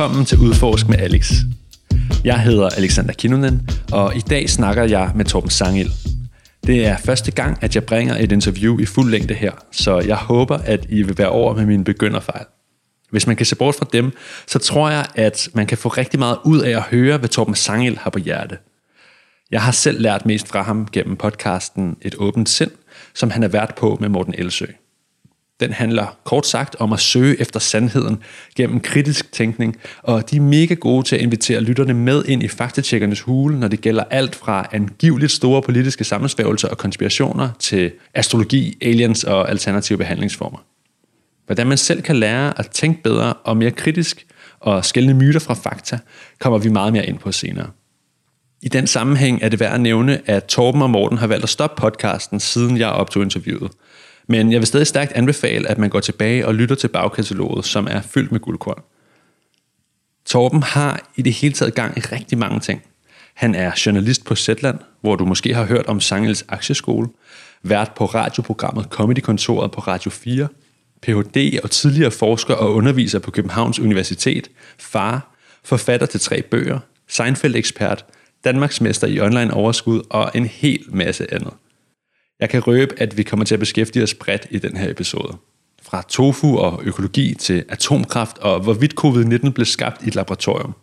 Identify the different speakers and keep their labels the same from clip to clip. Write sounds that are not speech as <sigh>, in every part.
Speaker 1: Velkommen til Udforsk med Alex. Jeg hedder Alexander Kinnunen, og i dag snakker jeg med Torben Sangel. Det er første gang, at jeg bringer et interview i fuld længde her, så jeg håber, at I vil være over med mine begynderfejl. Hvis man kan se bort fra dem, så tror jeg, at man kan få rigtig meget ud af at høre, hvad Torben Sangel har på hjerte. Jeg har selv lært mest fra ham gennem podcasten Et åbent sind, som han er vært på med Morten Elsø. Den handler kort sagt om at søge efter sandheden gennem kritisk tænkning, og de er mega gode til at invitere lytterne med ind i faktatjekkernes hule, når det gælder alt fra angiveligt store politiske sammensværgelser og konspirationer til astrologi, aliens og alternative behandlingsformer. Hvordan man selv kan lære at tænke bedre og mere kritisk og skælne myter fra fakta, kommer vi meget mere ind på senere. I den sammenhæng er det værd at nævne, at Torben og Morten har valgt at stoppe podcasten, siden jeg optog interviewet. Men jeg vil stadig stærkt anbefale, at man går tilbage og lytter til bagkataloget, som er fyldt med guldkorn. Torben har i det hele taget gang i rigtig mange ting. Han er journalist på Zetland, hvor du måske har hørt om Sangels Aktieskole, vært på radioprogrammet Comedykontoret på Radio 4, Ph.D. og tidligere forsker og underviser på Københavns Universitet, far, forfatter til tre bøger, Seinfeld-ekspert, Danmarksmester i online overskud og en hel masse andet. Jeg kan røbe, at vi kommer til at beskæftige os bredt i den her episode. Fra tofu og økologi til atomkraft og hvorvidt covid-19 blev skabt i et laboratorium.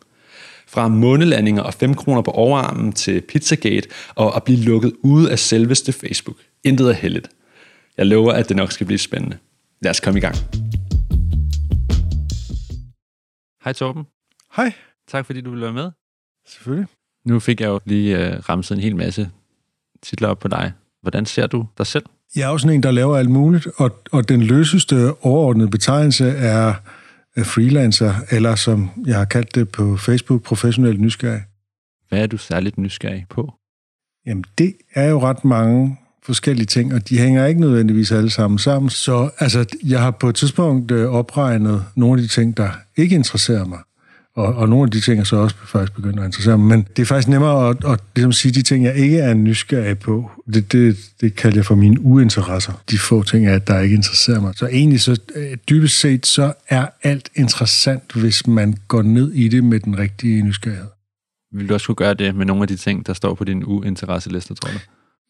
Speaker 1: Fra månelandinger og 5 kroner på overarmen til Pizzagate og at blive lukket ude af selveste Facebook. Intet er heldigt. Jeg lover, at det nok skal blive spændende. Lad os komme i gang. Hej Torben.
Speaker 2: Hej.
Speaker 1: Tak fordi du ville være med.
Speaker 2: Selvfølgelig.
Speaker 1: Nu fik jeg jo lige uh, ramset en hel masse titler op på dig. Hvordan ser du dig selv?
Speaker 2: Jeg er også sådan en, der laver alt muligt, og, og den løseste overordnede betegnelse er freelancer, eller som jeg har kaldt det på Facebook, professionel nysgerrig.
Speaker 1: Hvad er du særligt nysgerrig på?
Speaker 2: Jamen, det er jo ret mange forskellige ting, og de hænger ikke nødvendigvis alle sammen sammen. Så altså, jeg har på et tidspunkt øh, opregnet nogle af de ting, der ikke interesserer mig. Og, og nogle af de ting er så også faktisk begyndt at interessere mig. Men det er faktisk nemmere at, at ligesom sige de ting, jeg ikke er nysgerrig på. Det, det, det kalder jeg for mine uinteresser. De få ting, er, der ikke interesserer mig. Så egentlig, så, øh, dybest set, så er alt interessant, hvis man går ned i det med den rigtige nysgerrighed.
Speaker 1: Vil du også kunne gøre det med nogle af de ting, der står på din uinteresseliste, tror du?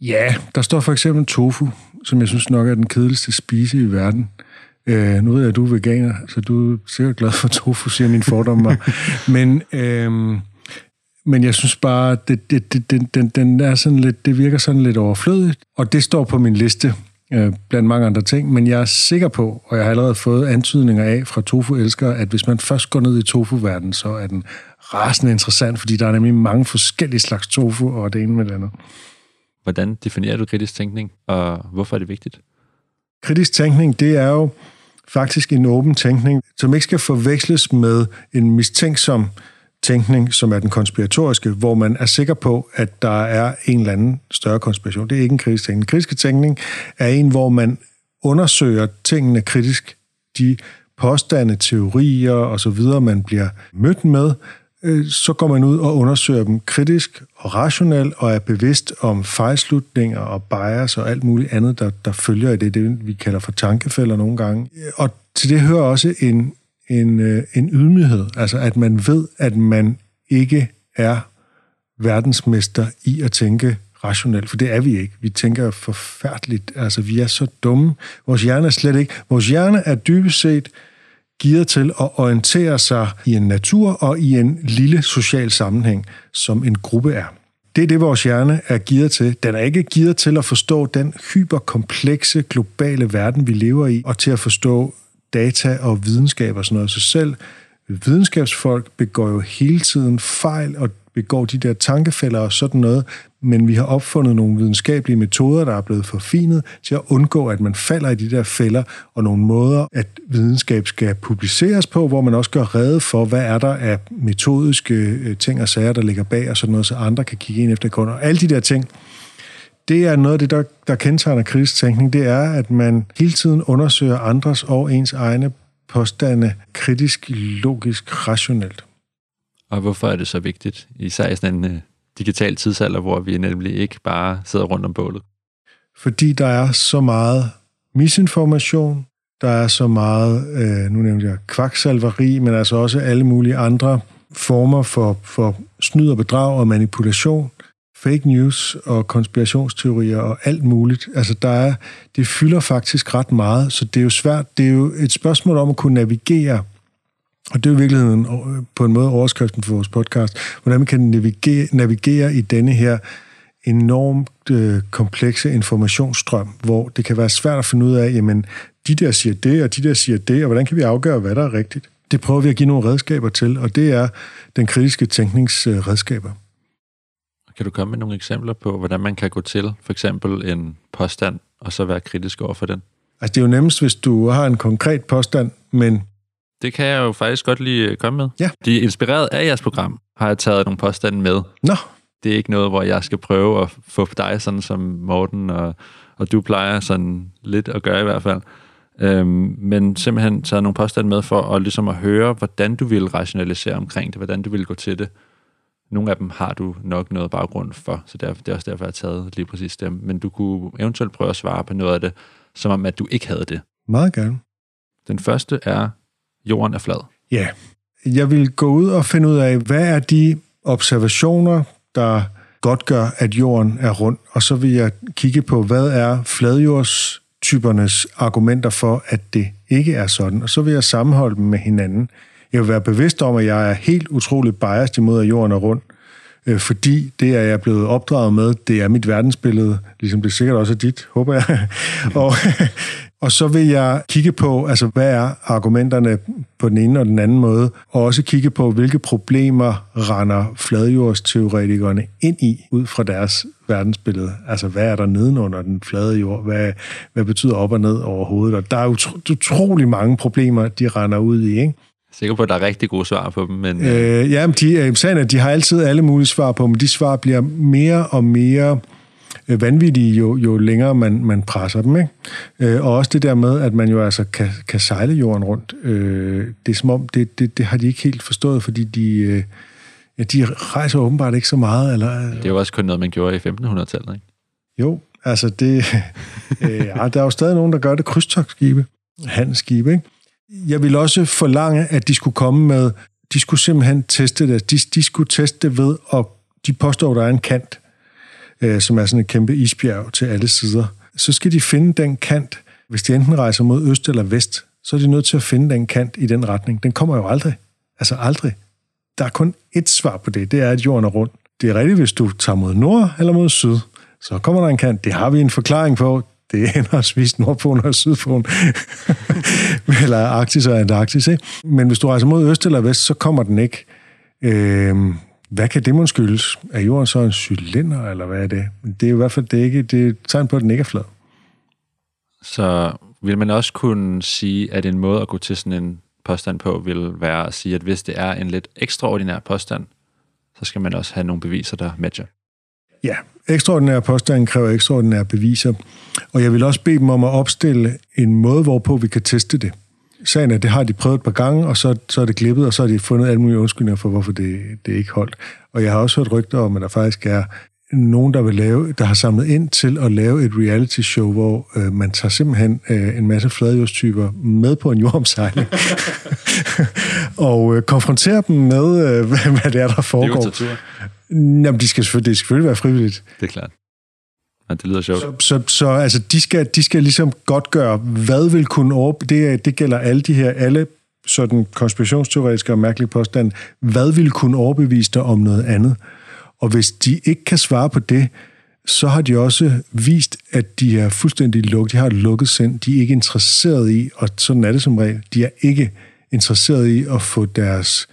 Speaker 2: Ja, der står for eksempel tofu, som jeg synes nok er den kedeligste spise i verden. Øh, nu ved jeg, at du er veganer, så du er sikkert glad for tofu, siger min fordom mig. <laughs> men, øh, men jeg synes bare, det, det, det, den, den, den er sådan lidt, det virker sådan lidt overflødigt. Og det står på min liste øh, blandt mange andre ting. Men jeg er sikker på, og jeg har allerede fået antydninger af fra tofu-elskere, at hvis man først går ned i tofu-verdenen, så er den rasende interessant, fordi der er nemlig mange forskellige slags tofu, og det ene med det andet.
Speaker 1: Hvordan definerer du kritisk tænkning, og hvorfor er det vigtigt?
Speaker 2: Kritisk tænkning, det er jo faktisk en åben tænkning, som ikke skal forveksles med en mistænksom tænkning, som er den konspiratoriske, hvor man er sikker på, at der er en eller anden større konspiration. Det er ikke en kritisk tænkning. Kritisk tænkning er en, hvor man undersøger tingene kritisk. De påstande, teorier osv., man bliver mødt med, Øh, så går man ud og undersøger dem kritisk og rationelt, og er bevidst om fejlslutninger og bias og alt muligt andet, der, der følger i det, det vi kalder for tankefælder nogle gange. Øh, og til det hører også en, en, øh, en ydmyghed, altså at man ved, at man ikke er verdensmester i at tænke rationelt, for det er vi ikke. Vi tænker forfærdeligt, altså vi er så dumme. Vores hjerne er slet ikke. Vores hjerne er dybest set gearet til at orientere sig i en natur og i en lille social sammenhæng, som en gruppe er. Det er det, vores hjerne er gearet til. Den er ikke gearet til at forstå den hyperkomplekse globale verden, vi lever i, og til at forstå data og videnskab og sådan noget. Så selv videnskabsfolk begår jo hele tiden fejl og begår de der tankefælder og sådan noget, men vi har opfundet nogle videnskabelige metoder, der er blevet forfinet til at undgå, at man falder i de der fælder, og nogle måder, at videnskab skal publiceres på, hvor man også gør rede for, hvad er der af metodiske øh, ting og sager, der ligger bag, og sådan noget, så andre kan kigge ind efter kunder. Og alle de der ting, det er noget af det, der, der kendetegner kritisk tænkning, det er, at man hele tiden undersøger andres og ens egne påstande kritisk, logisk, rationelt.
Speaker 1: Og hvorfor er det så vigtigt, især i sådan en øh, digital tidsalder, hvor vi nemlig ikke bare sidder rundt om bålet?
Speaker 2: Fordi der er så meget misinformation, Der er så meget, øh, nu nævnte jeg kvaksalveri, men altså også alle mulige andre former for, for snyd og bedrag og manipulation, fake news og konspirationsteorier og alt muligt. Altså der er, det fylder faktisk ret meget, så det er jo svært. Det er jo et spørgsmål om at kunne navigere og det er i virkeligheden på en måde overskriften for vores podcast, hvordan man kan navigere, navigere i denne her enormt øh, komplekse informationsstrøm, hvor det kan være svært at finde ud af, jamen, de der siger det, og de der siger det, og hvordan kan vi afgøre, hvad der er rigtigt? Det prøver vi at give nogle redskaber til, og det er den kritiske tænkningsredskaber.
Speaker 1: Kan du komme med nogle eksempler på, hvordan man kan gå til for eksempel en påstand, og så være kritisk over for den?
Speaker 2: Altså, det er jo nemmest, hvis du har en konkret påstand, men
Speaker 1: det kan jeg jo faktisk godt lige øh, komme med.
Speaker 2: Ja.
Speaker 1: De er inspireret af jeres program, har jeg taget nogle påstande med.
Speaker 2: Nå.
Speaker 1: Det er ikke noget, hvor jeg skal prøve at få dig, sådan som Morten og, og du plejer sådan lidt at gøre i hvert fald. Øhm, men simpelthen taget nogle påstande med for at, ligesom at høre, hvordan du vil rationalisere omkring det, hvordan du vil gå til det. Nogle af dem har du nok noget baggrund for, så det er, det er også derfor, jeg har taget lige præcis dem. Men du kunne eventuelt prøve at svare på noget af det, som om at du ikke havde det.
Speaker 2: Meget gerne.
Speaker 1: Den første er, jorden er flad?
Speaker 2: Ja. Jeg vil gå ud og finde ud af, hvad er de observationer, der godt gør, at jorden er rund, og så vil jeg kigge på, hvad er fladjordstypernes argumenter for, at det ikke er sådan, og så vil jeg sammenholde dem med hinanden. Jeg vil være bevidst om, at jeg er helt utroligt biased imod, at jorden er rund, øh, fordi det er jeg blevet opdraget med, det er mit verdensbillede, ligesom det sikkert også er dit, håber jeg. <laughs> og, og så vil jeg kigge på, altså hvad er argumenterne på den ene og den anden måde, og også kigge på, hvilke problemer render fladjordsteoretikerne ind i, ud fra deres verdensbillede. Altså hvad er der nedenunder den flade jord? Hvad, hvad betyder op og ned overhovedet? Og der er utro, utrolig mange problemer, de render ud i, ikke?
Speaker 1: sikker på, at der er rigtig gode svar på dem. Men,
Speaker 2: øh, ja, men de, øh, sagen er, de har altid alle mulige svar på dem. De svar bliver mere og mere Øh, vanvittige, jo, jo længere man, man presser dem. Ikke? Øh, og også det der med, at man jo altså kan, kan sejle jorden rundt. Øh, det er som om, det, det, det har de ikke helt forstået, fordi de, ja, de rejser åbenbart ikke så meget. Eller,
Speaker 1: det er jo også kun noget, man gjorde i 1500-tallet, ikke?
Speaker 2: Jo, altså det... <laughs> ja, der er jo stadig nogen, der gør det krydstogsskibe, handelsskibe, ikke? Jeg vil også forlange, at de skulle komme med... De skulle simpelthen teste det. De, de skulle teste det ved, og de påstår, at der er en kant øh, som er sådan et kæmpe isbjerg til alle sider, så skal de finde den kant. Hvis de enten rejser mod øst eller vest, så er de nødt til at finde den kant i den retning. Den kommer jo aldrig. Altså aldrig. Der er kun ét svar på det, det er, at jorden er rund. Det er rigtigt, hvis du tager mod nord eller mod syd, så kommer der en kant. Det har vi en forklaring på. Det er henholdsvis Nordpolen og Sydpolen. <laughs> eller Arktis og Antarktis. Ikke? Men hvis du rejser mod øst eller vest, så kommer den ikke. Øhm, hvad kan det måske skyldes? Er jorden så en cylinder, eller hvad er det? Det er i hvert fald det er ikke, det er et tegn på, at den ikke er flad.
Speaker 1: Så vil man også kunne sige, at en måde at gå til sådan en påstand på, vil være at sige, at hvis det er en lidt ekstraordinær påstand, så skal man også have nogle beviser, der matcher.
Speaker 2: Ja, ekstraordinære påstande kræver ekstraordinære beviser, og jeg vil også bede dem om at opstille en måde, hvorpå vi kan teste det sagen er, det har de prøvet et par gange, og så, så er det glippet, og så har de fundet alle mulige undskyldninger for, hvorfor det, det ikke holdt. Og jeg har også hørt rygter om, at der faktisk er nogen, der, vil lave, der har samlet ind til at lave et reality show, hvor øh, man tager simpelthen øh, en masse fladjordstyper med på en jordomsejling, <laughs> og øh, konfronterer dem med, øh, <laughs> hvad, hvad det er, der foregår. Det er jo Jamen, de skal det skal selvfølgelig være frivilligt.
Speaker 1: Det er klart. Ja, det lyder sjovt.
Speaker 2: Så, så, så altså, de, skal, de skal ligesom godt gøre, hvad vil kunne over... Det, det gælder alle de her, alle sådan konspirationsteoretiske og mærkelige påstande. Hvad vil kunne overbevise dig om noget andet? Og hvis de ikke kan svare på det, så har de også vist, at de er fuldstændig lukket. De har et lukket sind. De er ikke interesseret i, og sådan er det som regel, de er ikke interesseret i at få deres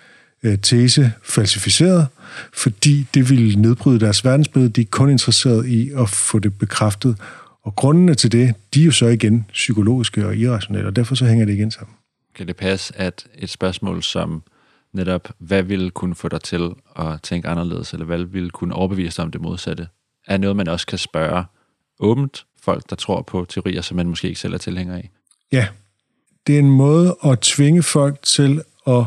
Speaker 2: øh, tese falsificeret fordi det ville nedbryde deres verdensbillede. De er kun interesseret i at få det bekræftet. Og grundene til det, de er jo så igen psykologiske og irrationelle, og derfor så hænger det igen sammen.
Speaker 1: Kan det passe, at et spørgsmål som netop, hvad vil kunne få dig til at tænke anderledes, eller hvad vil kunne overbevise dig om det modsatte, er noget, man også kan spørge åbent folk, der tror på teorier, som man måske ikke selv er tilhænger af?
Speaker 2: Ja, det er en måde at tvinge folk til at,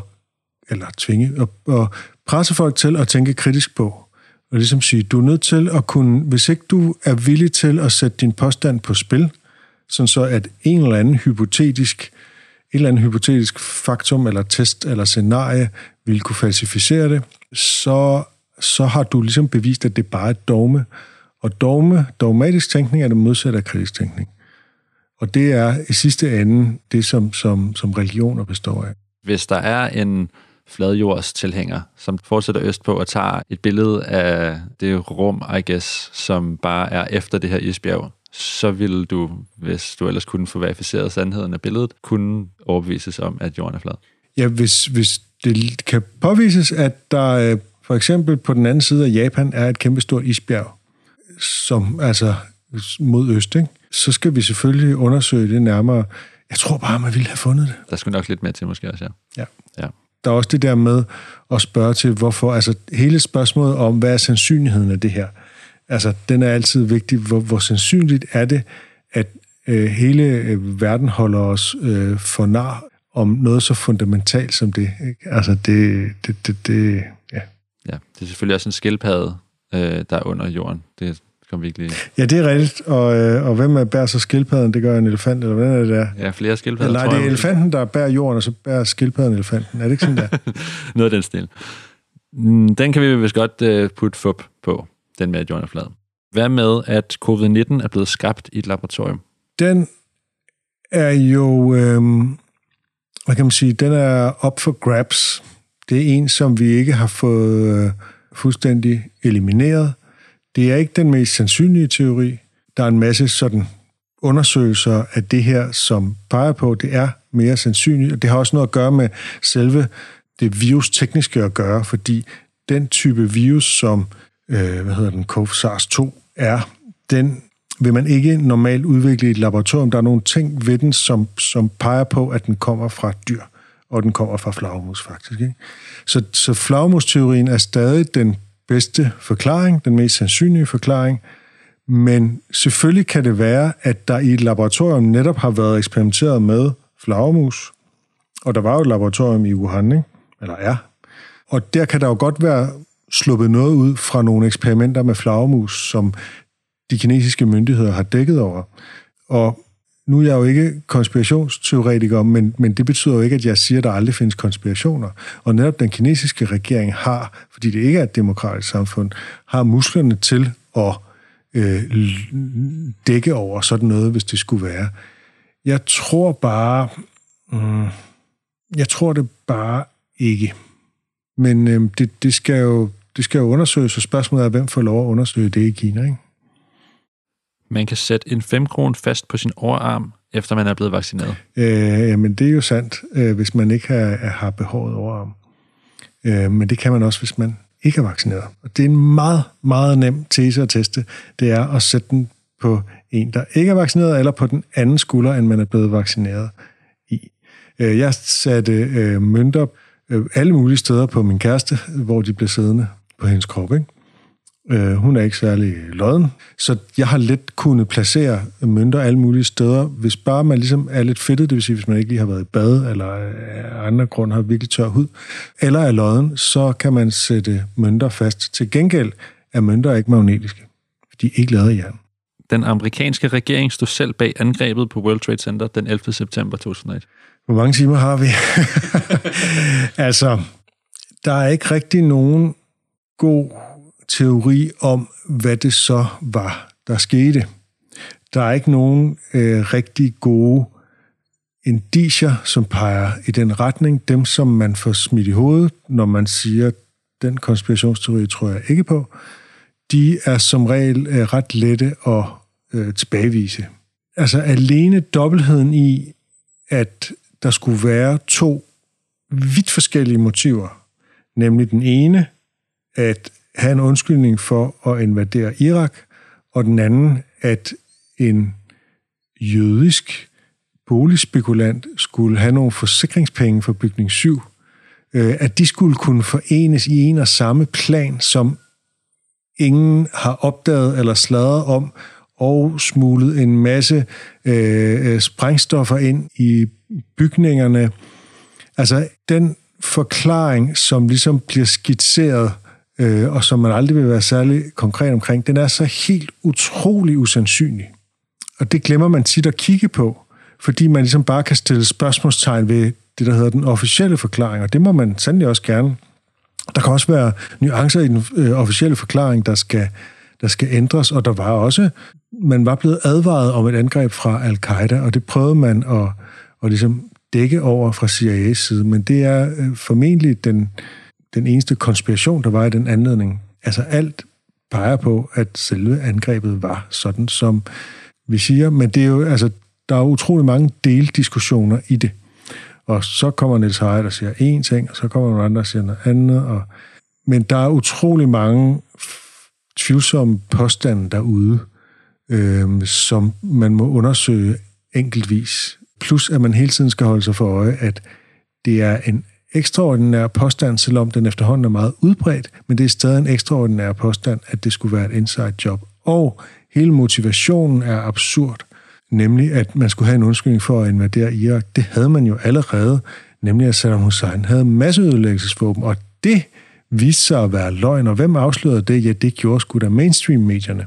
Speaker 2: eller tvinge, og, og presse folk til at tænke kritisk på. Og ligesom sige, du er nødt til at kunne, hvis ikke du er villig til at sætte din påstand på spil, sådan så at en eller anden hypotetisk, et eller andet hypotetisk faktum, eller test, eller scenarie, vil kunne falsificere det, så, så har du ligesom bevist, at det bare er et dogme. Og dogme, dogmatisk tænkning er det modsatte af kritisk tænkning. Og det er i sidste ende det, som, som, som religioner består af.
Speaker 1: Hvis der er en fladjords tilhænger, som fortsætter østpå og tager et billede af det rum, I guess, som bare er efter det her isbjerg, så vil du, hvis du ellers kunne få verificeret sandheden af billedet, kunne overbevises om, at jorden er flad.
Speaker 2: Ja, hvis, hvis det kan påvises, at der øh, for eksempel på den anden side af Japan er et kæmpestort isbjerg, som altså mod øst, ikke? så skal vi selvfølgelig undersøge det nærmere. Jeg tror bare, man ville have fundet det.
Speaker 1: Der skulle nok lidt mere til måske også,
Speaker 2: ja. Ja. ja. Der er også det der med at spørge til, hvorfor, altså hele spørgsmålet om, hvad er sandsynligheden af det her? Altså, den er altid vigtig. Hvor, hvor sandsynligt er det, at øh, hele øh, verden holder os øh, for nar om noget så fundamentalt som det? Ikke? Altså, det, det, det, det, ja.
Speaker 1: Ja, det er selvfølgelig også en skildpadde, øh, der er under jorden. Det kom virkelig...
Speaker 2: Ja, det er rigtigt. Og, øh, og hvem er bærer så skildpadden? Det gør en elefant, eller hvad er det der?
Speaker 1: Ja, flere skildpadder,
Speaker 2: Nej, det er elefanten, der bærer jorden, og så bærer skildpadden elefanten. Er det ikke sådan der? <laughs>
Speaker 1: Noget af den stil. Mm, den kan vi vist godt uh, putte fup på, den med, at jorden er flad. Hvad med, at covid-19 er blevet skabt i et laboratorium?
Speaker 2: Den er jo, øh, hvad kan man sige, den er op for grabs. Det er en, som vi ikke har fået øh, fuldstændig elimineret. Det er ikke den mest sandsynlige teori. Der er en masse sådan undersøgelser af det her, som peger på, at det er mere sandsynligt, og det har også noget at gøre med selve det virus-tekniske at gøre, fordi den type virus, som øh, hvad hedder den, CoV-SARS-2 er, den vil man ikke normalt udvikle i et laboratorium. Der er nogle ting ved den, som, som peger på, at den kommer fra dyr, og den kommer fra flagmus faktisk. Ikke? Så, så flagmus-teorien er stadig den bedste forklaring, den mest sandsynlige forklaring, men selvfølgelig kan det være, at der i et laboratorium netop har været eksperimenteret med flagermus, og der var jo et laboratorium i Wuhan, ikke? eller er, og der kan der jo godt være sluppet noget ud fra nogle eksperimenter med flagermus, som de kinesiske myndigheder har dækket over. Og nu er jeg jo ikke konspirationsteoretiker, men, men det betyder jo ikke, at jeg siger, at der aldrig findes konspirationer. Og netop den kinesiske regering har, fordi det ikke er et demokratisk samfund, har musklerne til at øh, dække over sådan noget, hvis det skulle være. Jeg tror bare... Mm, jeg tror det bare ikke. Men øh, det, det, skal jo, det skal jo undersøges, og spørgsmålet er, hvem får lov at undersøge det i Kina, ikke?
Speaker 1: Man kan sætte en 5 kron fast på sin overarm, efter man er blevet vaccineret?
Speaker 2: Øh, jamen, det er jo sandt, øh, hvis man ikke har, har behovet overarm. Øh, men det kan man også, hvis man ikke er vaccineret. Og det er en meget, meget nem tese at teste. Det er at sætte den på en, der ikke er vaccineret, eller på den anden skulder, end man er blevet vaccineret i. Øh, jeg satte øh, mønter øh, alle mulige steder på min kæreste, hvor de blev siddende på hendes krop. Ikke? Øh, hun er ikke særlig lodden, så jeg har let kunnet placere mønter alle mulige steder. Hvis bare man ligesom er lidt fedtet, det vil sige, hvis man ikke lige har været i bad, eller af andre grund har virkelig tør hud, eller er lodden, så kan man sætte mønter fast. Til gengæld er mønter ikke magnetiske. De er ikke lavet af jern.
Speaker 1: Den amerikanske regering stod selv bag angrebet på World Trade Center den 11. september 2001.
Speaker 2: Hvor mange timer har vi? <laughs> altså, der er ikke rigtig nogen god teori om, hvad det så var, der skete. Der er ikke nogen øh, rigtig gode indiger, som peger i den retning. Dem, som man får smidt i hovedet, når man siger, den konspirationsteori tror jeg ikke på, de er som regel øh, ret lette at øh, tilbagevise. Altså alene dobbeltheden i, at der skulle være to vidt forskellige motiver. Nemlig den ene, at have en undskyldning for at invadere Irak, og den anden, at en jødisk boligspekulant skulle have nogle forsikringspenge for bygning 7, øh, at de skulle kunne forenes i en og samme plan, som ingen har opdaget eller sladret om, og smuglet en masse øh, øh sprængstoffer ind i bygningerne. Altså den forklaring, som ligesom bliver skitseret øh, og som man aldrig vil være særlig konkret omkring, den er så helt utrolig usandsynlig. Og det glemmer man tit at kigge på, fordi man ligesom bare kan stille spørgsmålstegn ved det, der hedder den officielle forklaring, og det må man sandelig også gerne. Der kan også være nuancer i den øh, officielle forklaring, der skal, der skal ændres, og der var også, man var blevet advaret om et angreb fra al-Qaida, og det prøvede man at, at ligesom dække over fra CIA's side, men det er øh, formentlig den, den eneste konspiration, der var i den anledning. Altså alt peger på, at selve angrebet var sådan, som vi siger, men det er jo, altså, der er utrolig mange deldiskussioner i det. Og så kommer Niels Heide og siger én ting, og så kommer nogle andre og siger noget andet. Og... Men der er utrolig mange tvivlsomme påstande derude, øh, som man må undersøge enkeltvis. Plus at man hele tiden skal holde sig for øje, at det er en ekstraordinær påstand, selvom den efterhånden er meget udbredt, men det er stadig en ekstraordinær påstand, at det skulle være et inside job. Og hele motivationen er absurd, nemlig at man skulle have en undskyldning for at invadere Irak. Det havde man jo allerede, nemlig at Saddam Hussein havde masseødelæggelsesvåben, og det viste sig at være løgn. Og hvem afslørede det? Ja, det gjorde sgu da mainstream-medierne.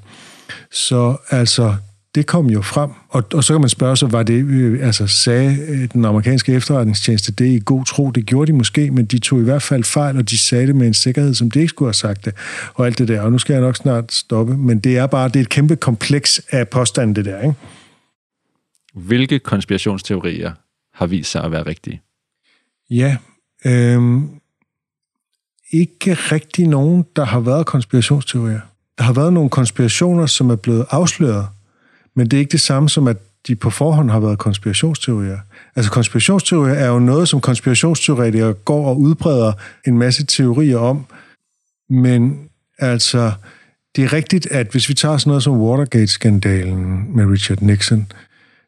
Speaker 2: Så altså, det kom jo frem, og, og så kan man spørge sig, var det, øh, altså sagde øh, den amerikanske efterretningstjeneste det i god tro? Det gjorde de måske, men de tog i hvert fald fejl, og de sagde det med en sikkerhed, som de ikke skulle have sagt det, og alt det der. Og nu skal jeg nok snart stoppe, men det er bare, det er et kæmpe kompleks af påstande, det der, ikke?
Speaker 1: Hvilke konspirationsteorier har vist sig at være rigtige?
Speaker 2: Ja, øhm, ikke rigtig nogen, der har været konspirationsteorier. Der har været nogle konspirationer, som er blevet afsløret, men det er ikke det samme som, at de på forhånd har været konspirationsteorier. Altså konspirationsteorier er jo noget, som konspirationsteoretikere går og udbreder en masse teorier om, men altså, det er rigtigt, at hvis vi tager sådan noget som Watergate-skandalen med Richard Nixon,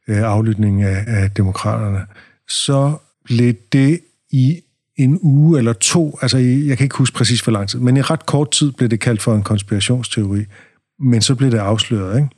Speaker 2: øh, aflytningen aflytning af, af demokraterne, så blev det i en uge eller to, altså jeg kan ikke huske præcis hvor lang tid, men i ret kort tid blev det kaldt for en konspirationsteori, men så blev det afsløret, ikke?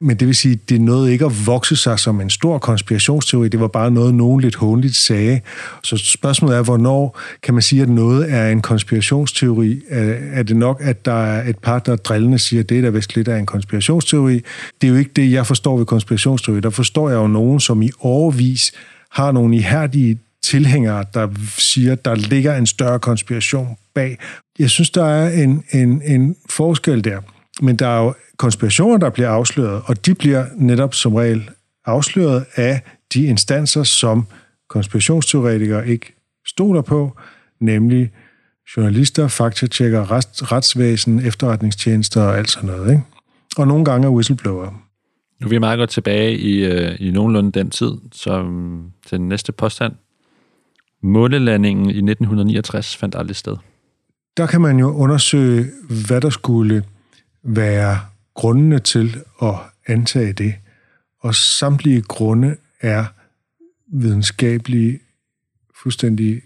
Speaker 2: Men det vil sige, det nåede ikke at vokse sig som en stor konspirationsteori. Det var bare noget, nogen lidt håndligt sagde. Så spørgsmålet er, hvornår kan man sige, at noget er en konspirationsteori? Er det nok, at der er et par, der drillende siger, at det der vist lidt er en konspirationsteori? Det er jo ikke det, jeg forstår ved konspirationsteori. Der forstår jeg jo nogen, som i overvis har nogle ihærdige tilhængere, der siger, at der ligger en større konspiration bag. Jeg synes, der er en, en, en forskel der. Men der er jo konspirationer, der bliver afsløret, og de bliver netop som regel afsløret af de instanser, som konspirationsteoretikere ikke stoler på, nemlig journalister, faktatjekker, rets, retsvæsen, efterretningstjenester og alt sådan noget. Ikke? Og nogle gange er whistleblower.
Speaker 1: Nu er vi meget godt tilbage i, øh, i nogenlunde den tid, som til den næste påstand. Månelandingen i 1969 fandt aldrig sted.
Speaker 2: Der kan man jo undersøge, hvad der skulle være grundene til at antage det. Og samtlige grunde er videnskabelige fuldstændig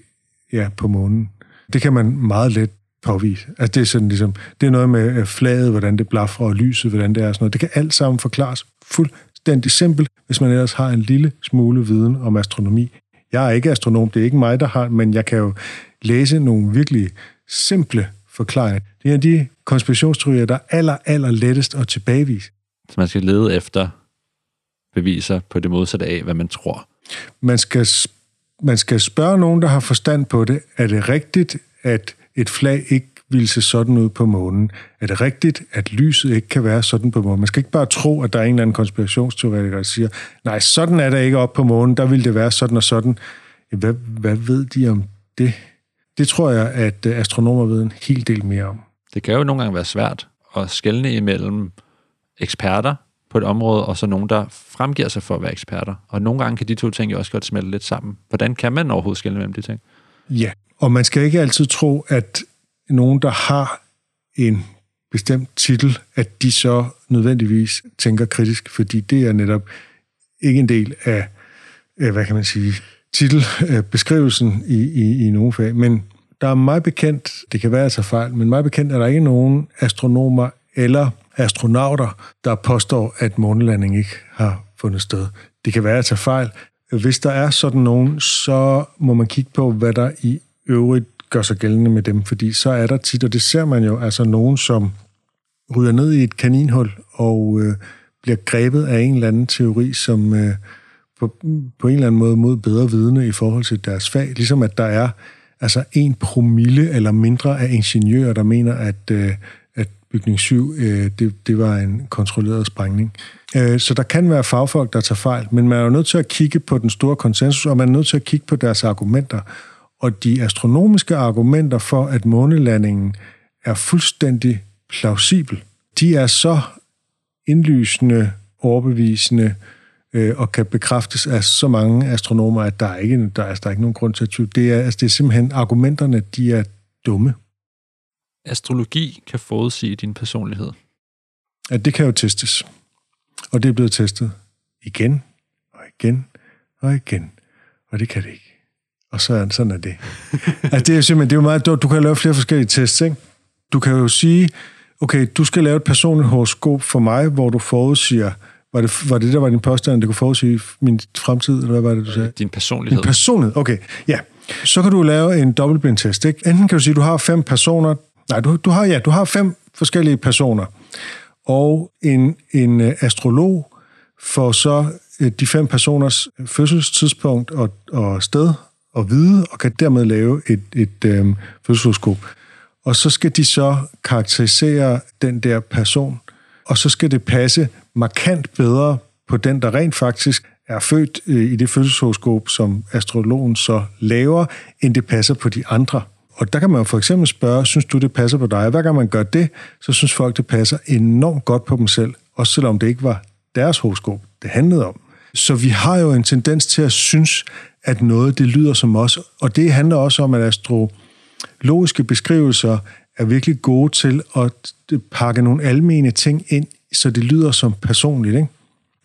Speaker 2: ja, på månen. Det kan man meget let påvise. Altså det er sådan ligesom, det er noget med øh, flaget, hvordan det blaffer, og lyset, hvordan det er, sådan noget. Det kan alt sammen forklares fuldstændig simpelt, hvis man ellers har en lille smule viden om astronomi. Jeg er ikke astronom, det er ikke mig, der har, men jeg kan jo læse nogle virkelig simple forklaringer. Det er de konspirationsteorier, der er aller, aller lettest at tilbagevise.
Speaker 1: Så man skal lede efter beviser på det modsatte af, hvad man tror.
Speaker 2: Man skal, man skal spørge nogen, der har forstand på det. Er det rigtigt, at et flag ikke ville se sådan ud på månen? Er det rigtigt, at lyset ikke kan være sådan på månen? Man skal ikke bare tro, at der er en eller anden konspirationsteoretiker, der siger, nej, sådan er det ikke op på månen, der vil det være sådan og sådan. Hvad, hvad ved de om det? Det tror jeg, at øh, astronomer ved en hel del mere om.
Speaker 1: Det kan jo nogle gange være svært at skelne imellem eksperter på et område, og så nogen, der fremgiver sig for at være eksperter. Og nogle gange kan de to ting jo også godt smelte lidt sammen. Hvordan kan man overhovedet skelne mellem de ting?
Speaker 2: Ja, og man skal ikke altid tro, at nogen, der har en bestemt titel, at de så nødvendigvis tænker kritisk, fordi det er netop ikke en del af, hvad kan man sige, titelbeskrivelsen i, i, i nogle fag. Men der er meget bekendt, det kan være, altså fejl, men meget bekendt er der ikke nogen astronomer eller astronauter, der påstår, at månelanding ikke har fundet sted. Det kan være, altså fejl. Hvis der er sådan nogen, så må man kigge på, hvad der i øvrigt gør sig gældende med dem, fordi så er der tit, og det ser man jo, altså nogen, som ryger ned i et kaninhul og øh, bliver grebet af en eller anden teori, som øh, på, på en eller anden måde mod bedre vidne i forhold til deres fag. Ligesom at der er altså en promille eller mindre af ingeniører, der mener, at, øh, at bygning 7, øh, det, det var en kontrolleret sprængning. Øh, så der kan være fagfolk, der tager fejl, men man er jo nødt til at kigge på den store konsensus, og man er nødt til at kigge på deres argumenter. Og de astronomiske argumenter for, at månelandingen er fuldstændig plausibel, de er så indlysende, overbevisende øh, og kan bekræftes af så mange astronomer, at der er ikke, der er, der er ikke nogen grund til at tvivle. Det er, altså, det er simpelthen, argumenterne, de er dumme.
Speaker 1: Astrologi kan forudsige din personlighed.
Speaker 2: Ja, det kan jo testes. Og det er blevet testet igen og igen og igen. Og det kan det ikke. Og så er, sådan er det. <laughs> altså, det er simpelthen, det er jo meget, du, du kan lave flere forskellige tests, ikke? Du kan jo sige, okay, du skal lave et personligt horoskop for mig, hvor du forudsiger, var det, var det der var din påstand, det kunne forudsige min fremtid, eller hvad var det, du sagde?
Speaker 1: Din personlighed.
Speaker 2: Din personlighed, okay. Ja. Så kan du lave en dobbeltblindtest, ikke? Enten kan du sige, at du har fem personer, nej, du, du har, ja, du har fem forskellige personer, og en, en øh, astrolog får så øh, de fem personers fødselstidspunkt og, og sted og vide, og kan dermed lave et, et øhm, fødselshoroskop. Og så skal de så karakterisere den der person, og så skal det passe markant bedre på den, der rent faktisk er født øh, i det fødselshoroskop, som astrologen så laver, end det passer på de andre. Og der kan man jo for eksempel spørge, synes du, det passer på dig? Hver gang man gør det, så synes folk, det passer enormt godt på dem selv, også selvom det ikke var deres horoskop, det handlede om. Så vi har jo en tendens til at synes, at noget det lyder som os, og det handler også om, at astrologiske beskrivelser er virkelig gode til at pakke nogle almene ting ind, så det lyder som personligt. Ikke?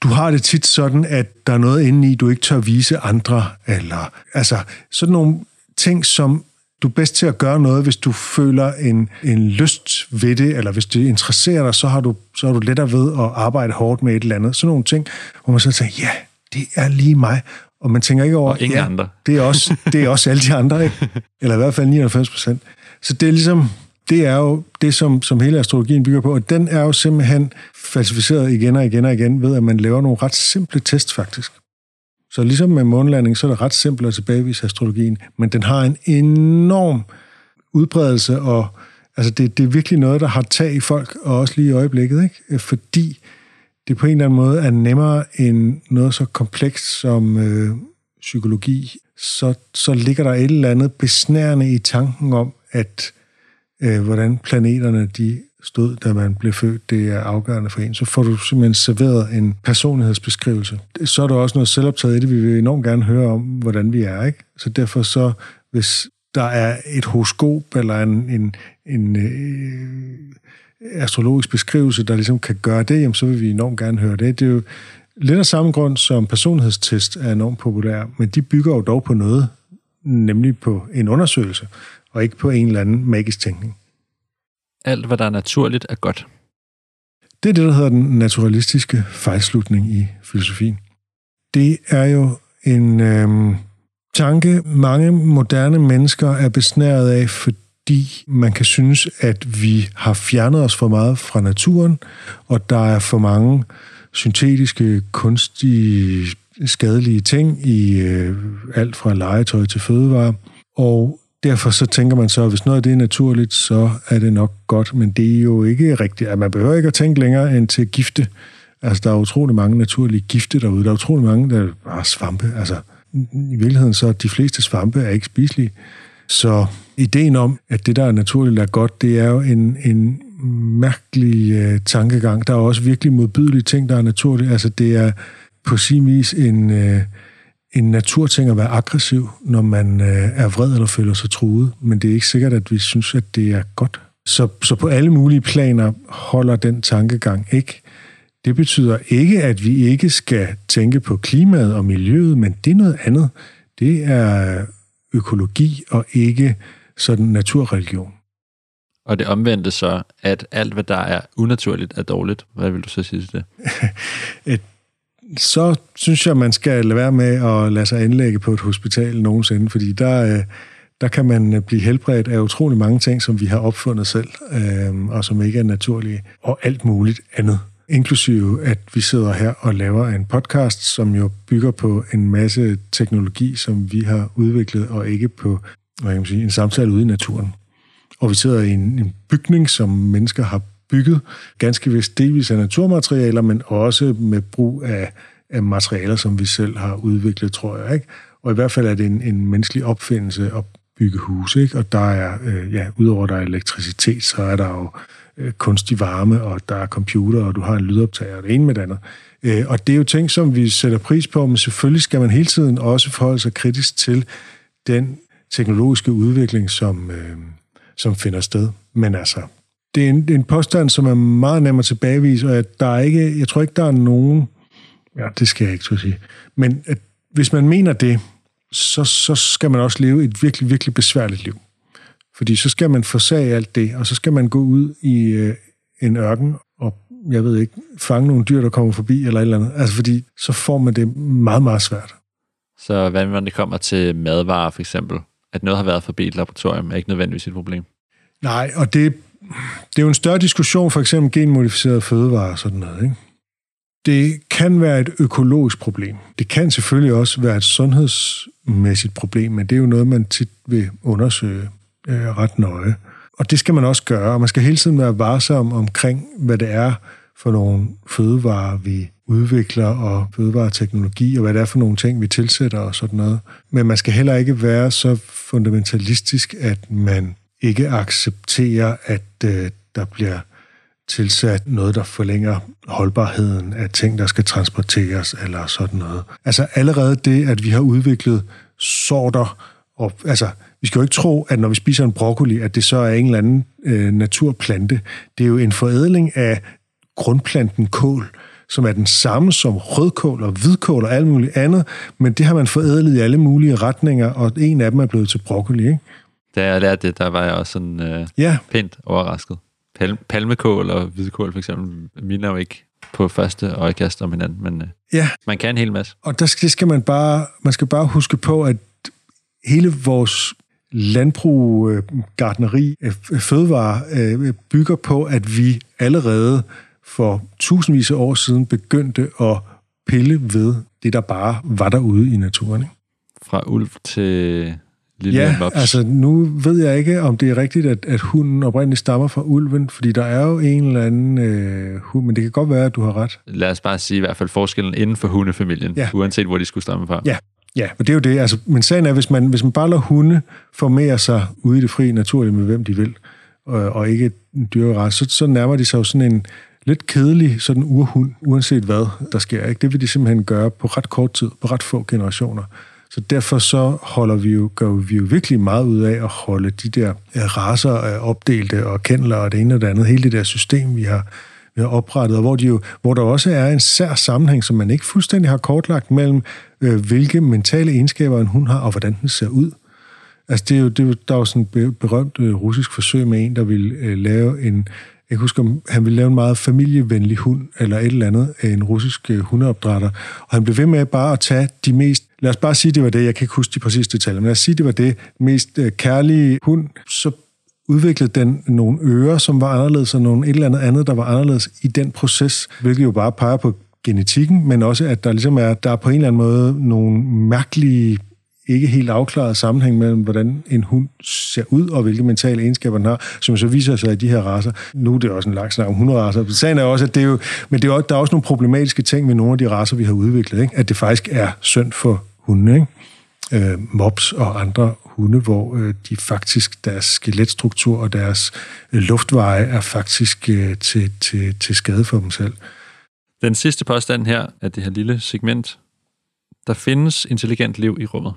Speaker 2: Du har det tit sådan, at der er noget inde i, du ikke tør vise andre, eller altså sådan nogle ting, som du er bedst til at gøre noget, hvis du føler en, en lyst ved det, eller hvis det interesserer dig, så har du, så har du lettere ved at arbejde hårdt med et eller andet. Sådan nogle ting, hvor man så tænker, ja, det er lige mig. Og man tænker ikke over,
Speaker 1: og ingen
Speaker 2: ja,
Speaker 1: andre.
Speaker 2: Det er, også, det er også alle de andre, ikke? <laughs> eller i hvert fald 99 procent. Så det er ligesom, det er jo det, som, som hele astrologien bygger på, og den er jo simpelthen falsificeret igen og igen og igen ved, at man laver nogle ret simple tests faktisk. Så ligesom med månlanding, så er det ret simpelt at tilbagevise astrologien, men den har en enorm udbredelse, og altså det, det er virkelig noget, der har tag i folk, og også lige i øjeblikket, ikke? fordi det på en eller anden måde er nemmere end noget så komplekst som øh, psykologi, så, så ligger der et eller andet besnærende i tanken om, at øh, hvordan planeterne de stod, da man blev født, det er afgørende for en. Så får du simpelthen serveret en personlighedsbeskrivelse. Så er der også noget selvoptaget i det. Vi vil enormt gerne høre om, hvordan vi er. Ikke? Så derfor så, hvis der er et horoskop eller en, en, en øh, astrologisk beskrivelse, der ligesom kan gøre det, jamen, så vil vi enormt gerne høre det. Det er jo lidt af samme grund, som personlighedstest er enormt populær, men de bygger jo dog på noget, nemlig på en undersøgelse, og ikke på en eller anden magisk tænkning
Speaker 1: alt, hvad der er naturligt, er godt.
Speaker 2: Det er det, der hedder den naturalistiske fejlslutning i filosofien. Det er jo en øhm, tanke, mange moderne mennesker er besnæret af, fordi man kan synes, at vi har fjernet os for meget fra naturen, og der er for mange syntetiske, kunstige, skadelige ting i øh, alt fra legetøj til fødevare. Og derfor så tænker man så, at hvis noget af det er naturligt, så er det nok godt, men det er jo ikke rigtigt. At man behøver ikke at tænke længere end til gifte. Altså, der er utrolig mange naturlige gifte derude. Der er utrolig mange, der er svampe. Altså, i virkeligheden så de fleste svampe er ikke spiselige. Så ideen om, at det, der er naturligt, er godt, det er jo en, en mærkelig øh, tankegang. Der er også virkelig modbydelige ting, der er naturlige. Altså, det er på sin vis en... Øh, en naturting at være aggressiv, når man øh, er vred eller føler sig truet, men det er ikke sikkert, at vi synes, at det er godt. Så, så på alle mulige planer holder den tankegang ikke. Det betyder ikke, at vi ikke skal tænke på klimaet og miljøet, men det er noget andet. Det er økologi og ikke sådan naturreligion.
Speaker 1: Og det omvendte så, at alt, hvad der er unaturligt, er dårligt. Hvad vil du så sige til
Speaker 2: det? <laughs> så synes jeg, man skal lade være med at lade sig indlægge på et hospital nogensinde, fordi der, øh, der kan man øh, blive helbredt af utrolig mange ting, som vi har opfundet selv, øh, og som ikke er naturlige, og alt muligt andet. inklusive at vi sidder her og laver en podcast, som jo bygger på en masse teknologi, som vi har udviklet, og ikke på hvad kan man sige, en samtale ude i naturen. Og vi sidder i en, en bygning, som mennesker har bygget, ganske vist delvis af naturmaterialer, men også med brug af, af materialer, som vi selv har udviklet, tror jeg. Ikke? Og i hvert fald er det en, en menneskelig opfindelse at bygge huse, ikke? og der er, øh, ja, udover der er elektricitet, så er der jo øh, kunstig varme, og der er computer, og du har en lydoptager, og det ene med det andet. Øh, og det er jo ting, som vi sætter pris på, men selvfølgelig skal man hele tiden også forholde sig kritisk til den teknologiske udvikling, som, øh, som finder sted. Men altså, det er en, en påstand, som er meget nem at tilbagevise, og at der er ikke, jeg tror ikke, der er nogen, ja, det skal jeg ikke så sige, men at hvis man mener det, så, så skal man også leve et virkelig, virkelig besværligt liv. Fordi så skal man forsage alt det, og så skal man gå ud i øh, en ørken og, jeg ved ikke, fange nogle dyr, der kommer forbi, eller et eller andet. Altså fordi, så får man det meget, meget svært.
Speaker 1: Så hvad når det kommer til madvarer, for eksempel? At noget har været forbi et laboratorium, er ikke nødvendigvis et problem?
Speaker 2: Nej, og det, det er jo en større diskussion, for eksempel genmodificerede fødevarer og sådan noget, ikke? Det kan være et økologisk problem. Det kan selvfølgelig også være et sundhedsmæssigt problem, men det er jo noget, man tit vil undersøge øh, ret nøje. Og det skal man også gøre, og man skal hele tiden være varsom omkring, hvad det er for nogle fødevarer, vi udvikler, og fødevareteknologi, og hvad det er for nogle ting, vi tilsætter og sådan noget. Men man skal heller ikke være så fundamentalistisk, at man ikke accepterer, at øh, der bliver tilsat noget, der forlænger holdbarheden af ting, der skal transporteres eller sådan noget. Altså allerede det, at vi har udviklet sorter, og altså vi skal jo ikke tro, at når vi spiser en broccoli, at det så er en eller anden øh, naturplante. Det er jo en forædling af grundplanten kål, som er den samme som rødkål og hvidkål og alt muligt andet, men det har man forædlet i alle mulige retninger, og en af dem er blevet til broccoli, ikke?
Speaker 1: Da jeg lærte det, der var jeg også sådan øh, ja. pænt overrasket. Pal- palmekål og hvidkål for eksempel minder jo ikke på første øjekast om hinanden, men øh, ja. man kan en hel masse.
Speaker 2: Og der skal, skal man bare, man skal bare huske på, at hele vores landbrug, øh, gardneri, øh, fødevare øh, bygger på, at vi allerede for tusindvis af år siden begyndte at pille ved det, der bare var derude i naturen. Ikke?
Speaker 1: Fra ulv til lille
Speaker 2: ja,
Speaker 1: mops.
Speaker 2: altså nu ved jeg ikke, om det er rigtigt, at, at hunden oprindeligt stammer fra ulven, fordi der er jo en eller anden øh, hund, men det kan godt være, at du har ret.
Speaker 1: Lad os bare sige i hvert fald forskellen inden for hundefamilien, ja. uanset hvor de skulle stamme fra.
Speaker 2: Ja, Ja, og det er jo det. Altså, men sagen er, hvis man, hvis man bare lader hunde formere sig ude i det frie naturligt med hvem de vil, og, og ikke en dyreræs, så, så nærmer de sig jo sådan en lidt kedelig sådan urhund, uanset hvad der sker. Ikke? Det vil de simpelthen gøre på ret kort tid, på ret få generationer. Så derfor så holder vi jo, gør vi jo virkelig meget ud af at holde de der raser øh, opdelte og kendler og det ene og det andet, hele det der system, vi har, vi har oprettet, og hvor, de jo, hvor der også er en sær sammenhæng, som man ikke fuldstændig har kortlagt mellem, øh, hvilke mentale egenskaber en hund har, og hvordan den ser ud. Altså, det er jo, det er jo, der er jo sådan et berømt øh, russisk forsøg med en, der ville øh, lave en, jeg husker, han ville lave en meget familievenlig hund, eller et eller andet, øh, en russisk øh, hundeopdrætter, og han blev ved med bare at tage de mest, lad os bare sige, det var det, jeg kan ikke huske de præcise detaljer, men lad os sige, det var det mest øh, kærlige hund, så udviklede den nogle ører, som var anderledes, og nogle et eller andet andet, der var anderledes i den proces, hvilket jo bare peger på genetikken, men også, at der ligesom er, der er på en eller anden måde nogle mærkelige ikke helt afklaret sammenhæng mellem, hvordan en hund ser ud, og hvilke mentale egenskaber den har, som så viser sig i de her raser. Nu er det også en lang snak om hunderaser. Sagen er også, at det er jo, men det er, der er også nogle problematiske ting med nogle af de raser, vi har udviklet, ikke? at det faktisk er synd for hunde. Ikke? Øh, mops og andre hunde, hvor øh, de faktisk, deres skeletstruktur og deres øh, luftveje er faktisk øh, til, til, til skade for dem selv.
Speaker 1: Den sidste påstand her af det her lille segment. Der findes intelligent liv i rummet.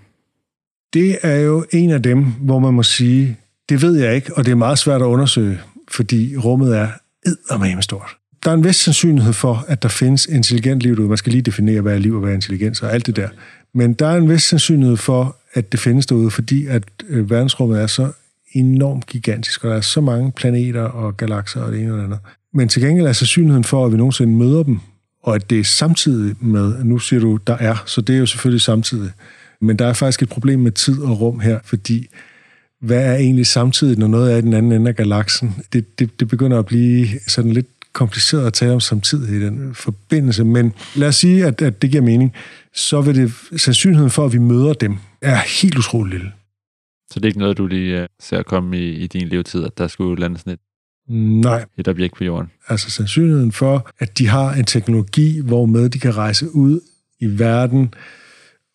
Speaker 2: Det er jo en af dem, hvor man må sige, det ved jeg ikke, og det er meget svært at undersøge, fordi rummet er eddermame stort. Der er en vis sandsynlighed for, at der findes intelligent liv derude. Man skal lige definere, hvad er liv og hvad er intelligens og alt det der. Men der er en vis sandsynlighed for, at det findes derude, fordi at øh, verdensrummet er så enormt gigantisk, og der er så mange planeter og galakser og det ene og det andet. Men til gengæld er sandsynligheden for, at vi nogensinde møder dem, og at det er samtidig med, nu siger du, der er, så det er jo selvfølgelig samtidig. Men der er faktisk et problem med tid og rum her, fordi hvad er egentlig samtidig, når noget er i den anden ende af galaksen? Det, det, det begynder at blive sådan lidt kompliceret at tale om samtidig i den forbindelse, men lad os sige, at, at det giver mening, så vil det sandsynligheden for, at vi møder dem, er helt utrolig lille.
Speaker 1: Så det er ikke noget, du lige uh, ser komme i, i din levetid, at der skulle lande sådan et,
Speaker 2: Nej.
Speaker 1: et objekt på jorden?
Speaker 2: Altså sandsynligheden for, at de har en teknologi, hvormed de kan rejse ud i verden,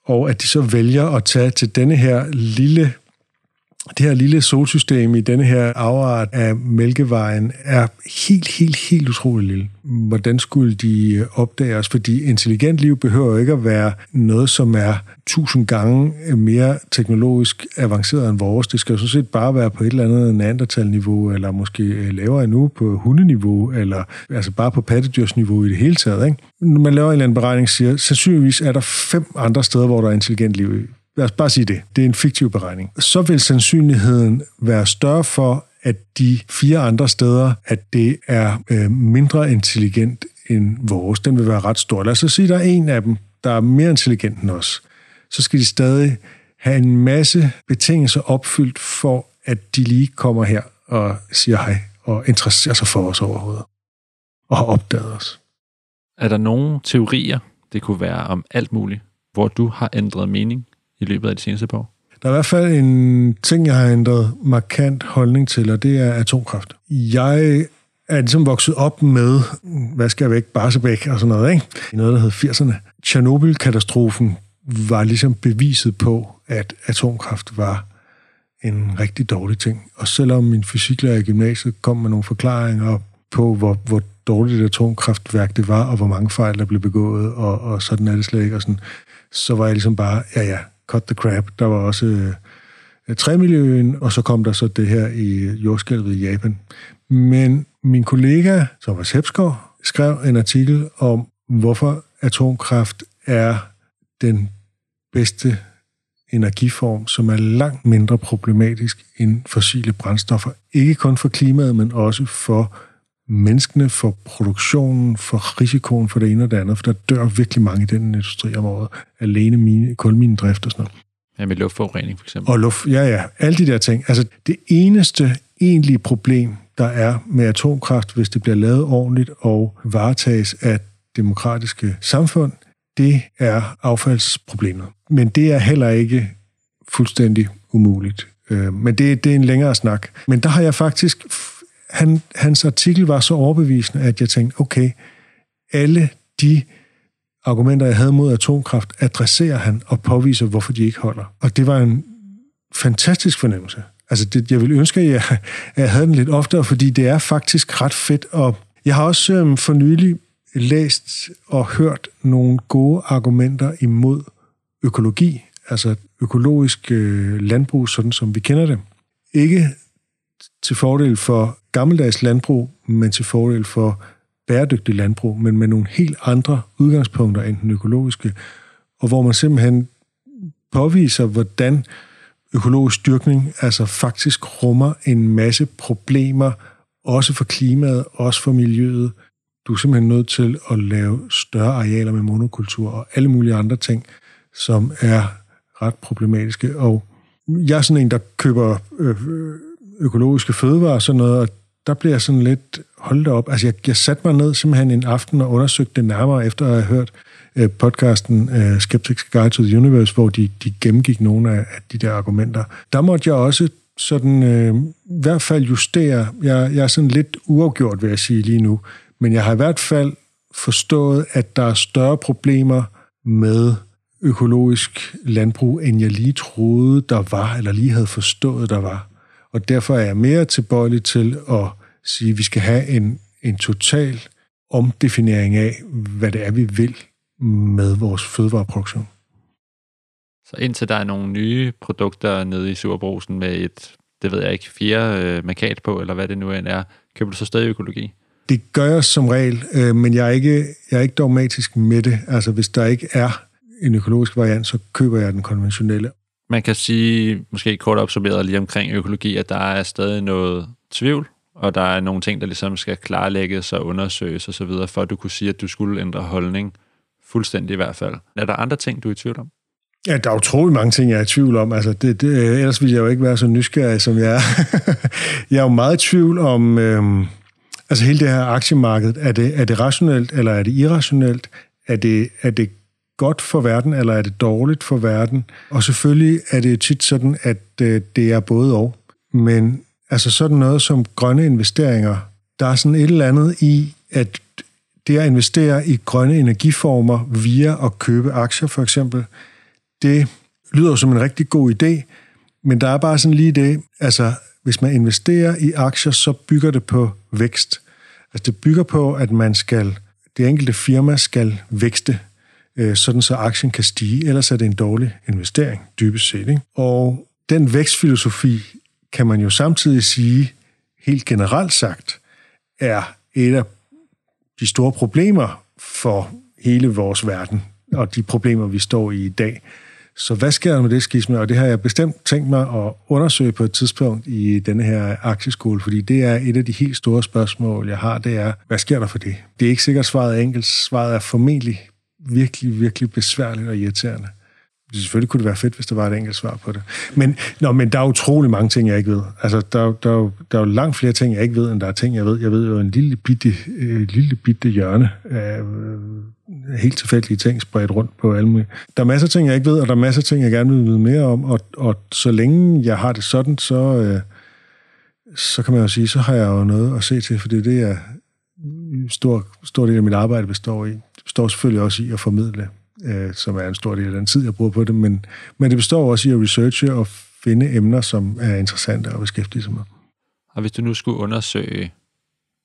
Speaker 2: og at de så vælger at tage til denne her lille det her lille solsystem i denne her afart af Mælkevejen er helt, helt, helt utrolig lille. Hvordan skulle de opdage os? Fordi intelligent liv behøver jo ikke at være noget, som er tusind gange mere teknologisk avanceret end vores. Det skal jo sådan set bare være på et eller andet neandertal-niveau, eller måske lavere endnu på hundeniveau, eller altså bare på pattedyrsniveau i det hele taget. Ikke? Når man laver en eller anden beregning, siger, sandsynligvis er der fem andre steder, hvor der er intelligent liv lad os bare sige det, det er en fiktiv beregning, så vil sandsynligheden være større for, at de fire andre steder, at det er øh, mindre intelligent end vores. Den vil være ret stor. Lad os så sige, at der er en af dem, der er mere intelligent end os. Så skal de stadig have en masse betingelser opfyldt for, at de lige kommer her og siger hej og interesserer sig for os overhovedet og har opdaget os.
Speaker 1: Er der nogle teorier, det kunne være om alt muligt, hvor du har ændret mening i løbet af de seneste par år?
Speaker 2: Der er i hvert fald en ting, jeg har ændret markant holdning til, og det er atomkraft. Jeg er ligesom vokset op med, hvad skal jeg væk, Barsebæk og sådan noget, ikke? Noget, der hed 80'erne. Tjernobyl-katastrofen var ligesom beviset på, at atomkraft var en rigtig dårlig ting. Og selvom min fysiklærer i gymnasiet kom med nogle forklaringer på, hvor, hvor dårligt et atomkraftværk det var, og hvor mange fejl, der blev begået, og, og sådan er det slet ikke, og sådan, så var jeg ligesom bare, ja ja, cut the crap. Der var også øh, øh, træmiljøen, og så kom der så det her i jordskælvet i Japan. Men min kollega, Thomas Hepsgaard, skrev en artikel om, hvorfor atomkraft er den bedste energiform, som er langt mindre problematisk end fossile brændstoffer. Ikke kun for klimaet, men også for menneskene, for produktionen, for risikoen for det ene og det andet, for der dør virkelig mange i den industri om året, alene mine, kulminedrift og sådan noget.
Speaker 1: Ja, med luftforurening for eksempel.
Speaker 2: Og luft, ja, ja, alle de der ting. Altså, det eneste egentlige problem, der er med atomkraft, hvis det bliver lavet ordentligt og varetages af demokratiske samfund, det er affaldsproblemet. Men det er heller ikke fuldstændig umuligt. Øh, men det, det er en længere snak. Men der har jeg faktisk han, hans artikel var så overbevisende, at jeg tænkte, okay, alle de argumenter, jeg havde mod atomkraft, adresserer han og påviser, hvorfor de ikke holder. Og det var en fantastisk fornemmelse. Altså, det, jeg ville ønske, at jeg, at jeg havde den lidt oftere, fordi det er faktisk ret fedt. Og jeg har også øhm, for nylig læst og hørt nogle gode argumenter imod økologi, altså økologisk øh, landbrug, sådan som vi kender det. Ikke til fordel for gammeldags landbrug, men til fordel for bæredygtig landbrug, men med nogle helt andre udgangspunkter end den økologiske, og hvor man simpelthen påviser, hvordan økologisk dyrkning altså faktisk rummer en masse problemer, også for klimaet, også for miljøet. Du er simpelthen nødt til at lave større arealer med monokultur og alle mulige andre ting, som er ret problematiske. Og jeg er sådan en, der køber øh, økologiske fødevarer og sådan noget, og der blev jeg sådan lidt holdt op. Altså, jeg, jeg satte mig ned simpelthen en aften og undersøgte det nærmere, efter at have hørt øh, podcasten øh, Skeptics Guide to the Universe, hvor de, de gennemgik nogle af, af de der argumenter. Der måtte jeg også sådan øh, i hvert fald justere. Jeg, jeg er sådan lidt uafgjort, vil jeg sige lige nu. Men jeg har i hvert fald forstået, at der er større problemer med økologisk landbrug, end jeg lige troede, der var, eller lige havde forstået, der var. Og derfor er jeg mere tilbøjelig til at sige, at vi skal have en, en total omdefinering af, hvad det er, vi vil med vores fødevareproduktion.
Speaker 1: Så indtil der er nogle nye produkter nede i Superbrusen med et, det ved jeg ikke, fire øh, markat på, eller hvad det nu end er, køber du så stadig økologi?
Speaker 2: Det gør jeg som regel, øh, men jeg er, ikke, jeg er ikke dogmatisk med det. Altså, hvis der ikke er en økologisk variant, så køber jeg den konventionelle.
Speaker 1: Man kan sige, måske kort opsummeret lige omkring økologi, at der er stadig noget tvivl, og der er nogle ting, der ligesom skal klarlægges og undersøges osv., for at du kunne sige, at du skulle ændre holdning fuldstændig i hvert fald. Er der andre ting, du er i tvivl om?
Speaker 2: Ja, der er utrolig mange ting, jeg er i tvivl om. Altså, det, det, ellers ville jeg jo ikke være så nysgerrig, som jeg er. <laughs> jeg er jo meget i tvivl om, øhm, Altså hele det her aktiemarked, er det, er det rationelt, eller er det irrationelt? Er det, er det godt for verden, eller er det dårligt for verden? Og selvfølgelig er det tit sådan, at øh, det er både og. Men altså sådan noget som grønne investeringer, der er sådan et eller andet i, at det at investere i grønne energiformer via at købe aktier for eksempel, det lyder som en rigtig god idé, men der er bare sådan lige det, altså hvis man investerer i aktier, så bygger det på vækst. Altså det bygger på, at man skal, det enkelte firma skal vækste, øh, sådan så aktien kan stige, ellers er det en dårlig investering, dybest set. Ikke? Og den vækstfilosofi kan man jo samtidig sige, helt generelt sagt, er et af de store problemer for hele vores verden, og de problemer, vi står i i dag. Så hvad sker der med det skisme? Og det har jeg bestemt tænkt mig at undersøge på et tidspunkt i denne her aktieskole, fordi det er et af de helt store spørgsmål, jeg har, det er, hvad sker der for det? Det er ikke sikkert svaret er enkelt. Svaret er formentlig virkelig, virkelig besværligt og irriterende. Selvfølgelig kunne det være fedt, hvis der var et enkelt svar på det. Men, nå, men der er utrolig mange ting, jeg ikke ved. Altså, der, der, der er jo langt flere ting, jeg ikke ved, end der er ting, jeg ved. Jeg ved jo en lille bitte, øh, lille bitte hjørne af øh, helt tilfældige ting spredt rundt på alle mulige. Der er masser af ting, jeg ikke ved, og der er masser af ting, jeg gerne vil vide mere om. Og, og så længe jeg har det sådan, så, øh, så kan man jo sige, så har jeg jo noget at se til, for det er det, jeg stor, stor del af mit arbejde består i. Det består selvfølgelig også i at formidle øh, som er en stor del af den tid, jeg bruger på det, men, men det består også i at researche og finde emner, som er interessante at beskæftige sig med.
Speaker 1: Og hvis du nu skulle undersøge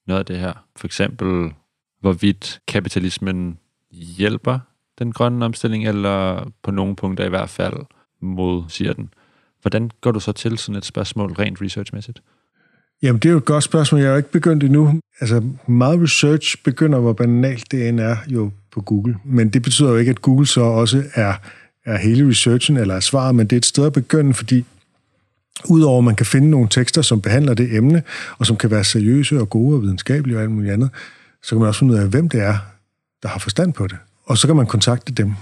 Speaker 1: noget af det her, for eksempel hvorvidt kapitalismen hjælper den grønne omstilling, eller på nogle punkter i hvert fald modsiger den, hvordan går du så til sådan et spørgsmål rent researchmæssigt?
Speaker 2: Jamen, det er jo et godt spørgsmål. Jeg har jo ikke begyndt endnu. Altså, meget research begynder, hvor banalt det end er, jo på Google. Men det betyder jo ikke, at Google så også er, er hele researchen eller er svaret, men det er et sted at begynde, fordi Udover at man kan finde nogle tekster, som behandler det emne, og som kan være seriøse og gode og videnskabelige og alt muligt andet, så kan man også finde ud af, hvem det er, der har forstand på det. Og så kan man kontakte dem.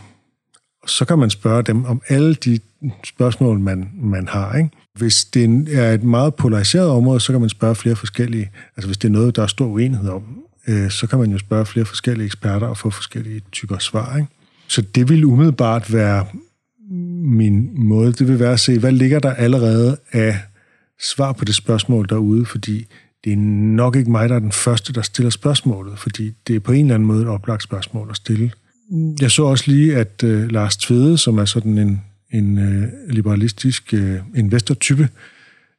Speaker 2: Så kan man spørge dem om alle de spørgsmål, man, man har. Ikke? Hvis det er et meget polariseret område, så kan man spørge flere forskellige. Altså hvis det er noget, der er stor uenighed om, øh, så kan man jo spørge flere forskellige eksperter og få forskellige typer svar. Ikke? Så det vil umiddelbart være min måde. Det vil være at se, hvad ligger der allerede af svar på det spørgsmål derude, fordi det er nok ikke mig, der er den første, der stiller spørgsmålet, fordi det er på en eller anden måde et oplagt spørgsmål at stille. Jeg så også lige, at øh, Lars Tvede, som er sådan en, en øh, liberalistisk øh, investortype,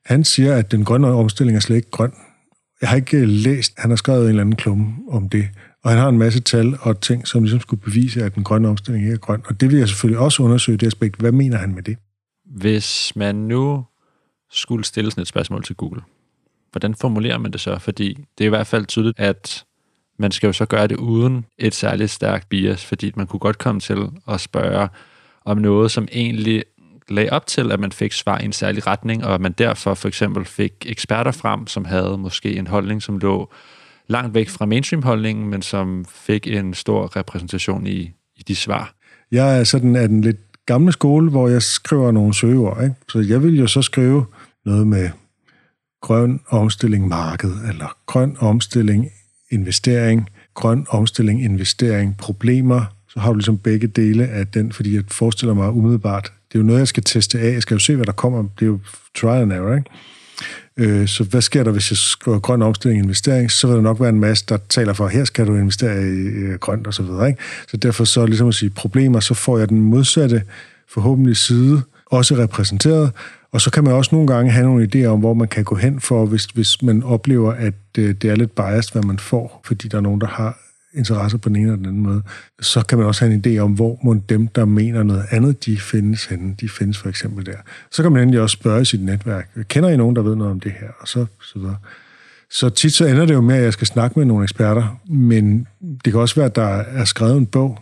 Speaker 2: han siger, at den grønne omstilling er slet ikke grøn. Jeg har ikke øh, læst, han har skrevet en eller anden klumme om det, og han har en masse tal og ting, som ligesom skulle bevise, at den grønne omstilling ikke er grøn. Og det vil jeg selvfølgelig også undersøge det aspekt. Hvad mener han med det?
Speaker 1: Hvis man nu skulle stille sådan et spørgsmål til Google, hvordan formulerer man det så? Fordi det er i hvert fald tydeligt, at man skal jo så gøre det uden et særligt stærkt bias, fordi man kunne godt komme til at spørge om noget, som egentlig lagde op til, at man fik svar i en særlig retning, og at man derfor for eksempel fik eksperter frem, som havde måske en holdning, som lå langt væk fra mainstream-holdningen, men som fik en stor repræsentation i, i de svar.
Speaker 2: Jeg er sådan af den lidt gamle skole, hvor jeg skriver nogle søgeord. Ikke? Så jeg vil jo så skrive noget med grøn omstilling marked, eller grøn omstilling investering, grøn omstilling investering, problemer, så har du ligesom begge dele af den, fordi jeg forestiller mig umiddelbart, det er jo noget, jeg skal teste af. Jeg skal jo se, hvad der kommer. Det er jo trial and error, ikke? Øh, så hvad sker der, hvis jeg skriver grøn omstilling investering? Så vil der nok være en masse, der taler for, her skal du investere i grønt og så videre. Ikke? Så derfor så ligesom at sige problemer, så får jeg den modsatte forhåbentlig side også repræsenteret. Og så kan man også nogle gange have nogle idéer om, hvor man kan gå hen for, hvis, hvis man oplever, at øh, det er lidt biased, hvad man får, fordi der er nogen, der har interesser på den ene eller den anden måde, så kan man også have en idé om, hvor må dem, der mener noget andet, de findes henne. De findes for eksempel der. Så kan man endelig også spørge sit netværk. Kender I nogen, der ved noget om det her? Og så, så videre. Så tit så ender det jo med, at jeg skal snakke med nogle eksperter, men det kan også være, at der er skrevet en bog,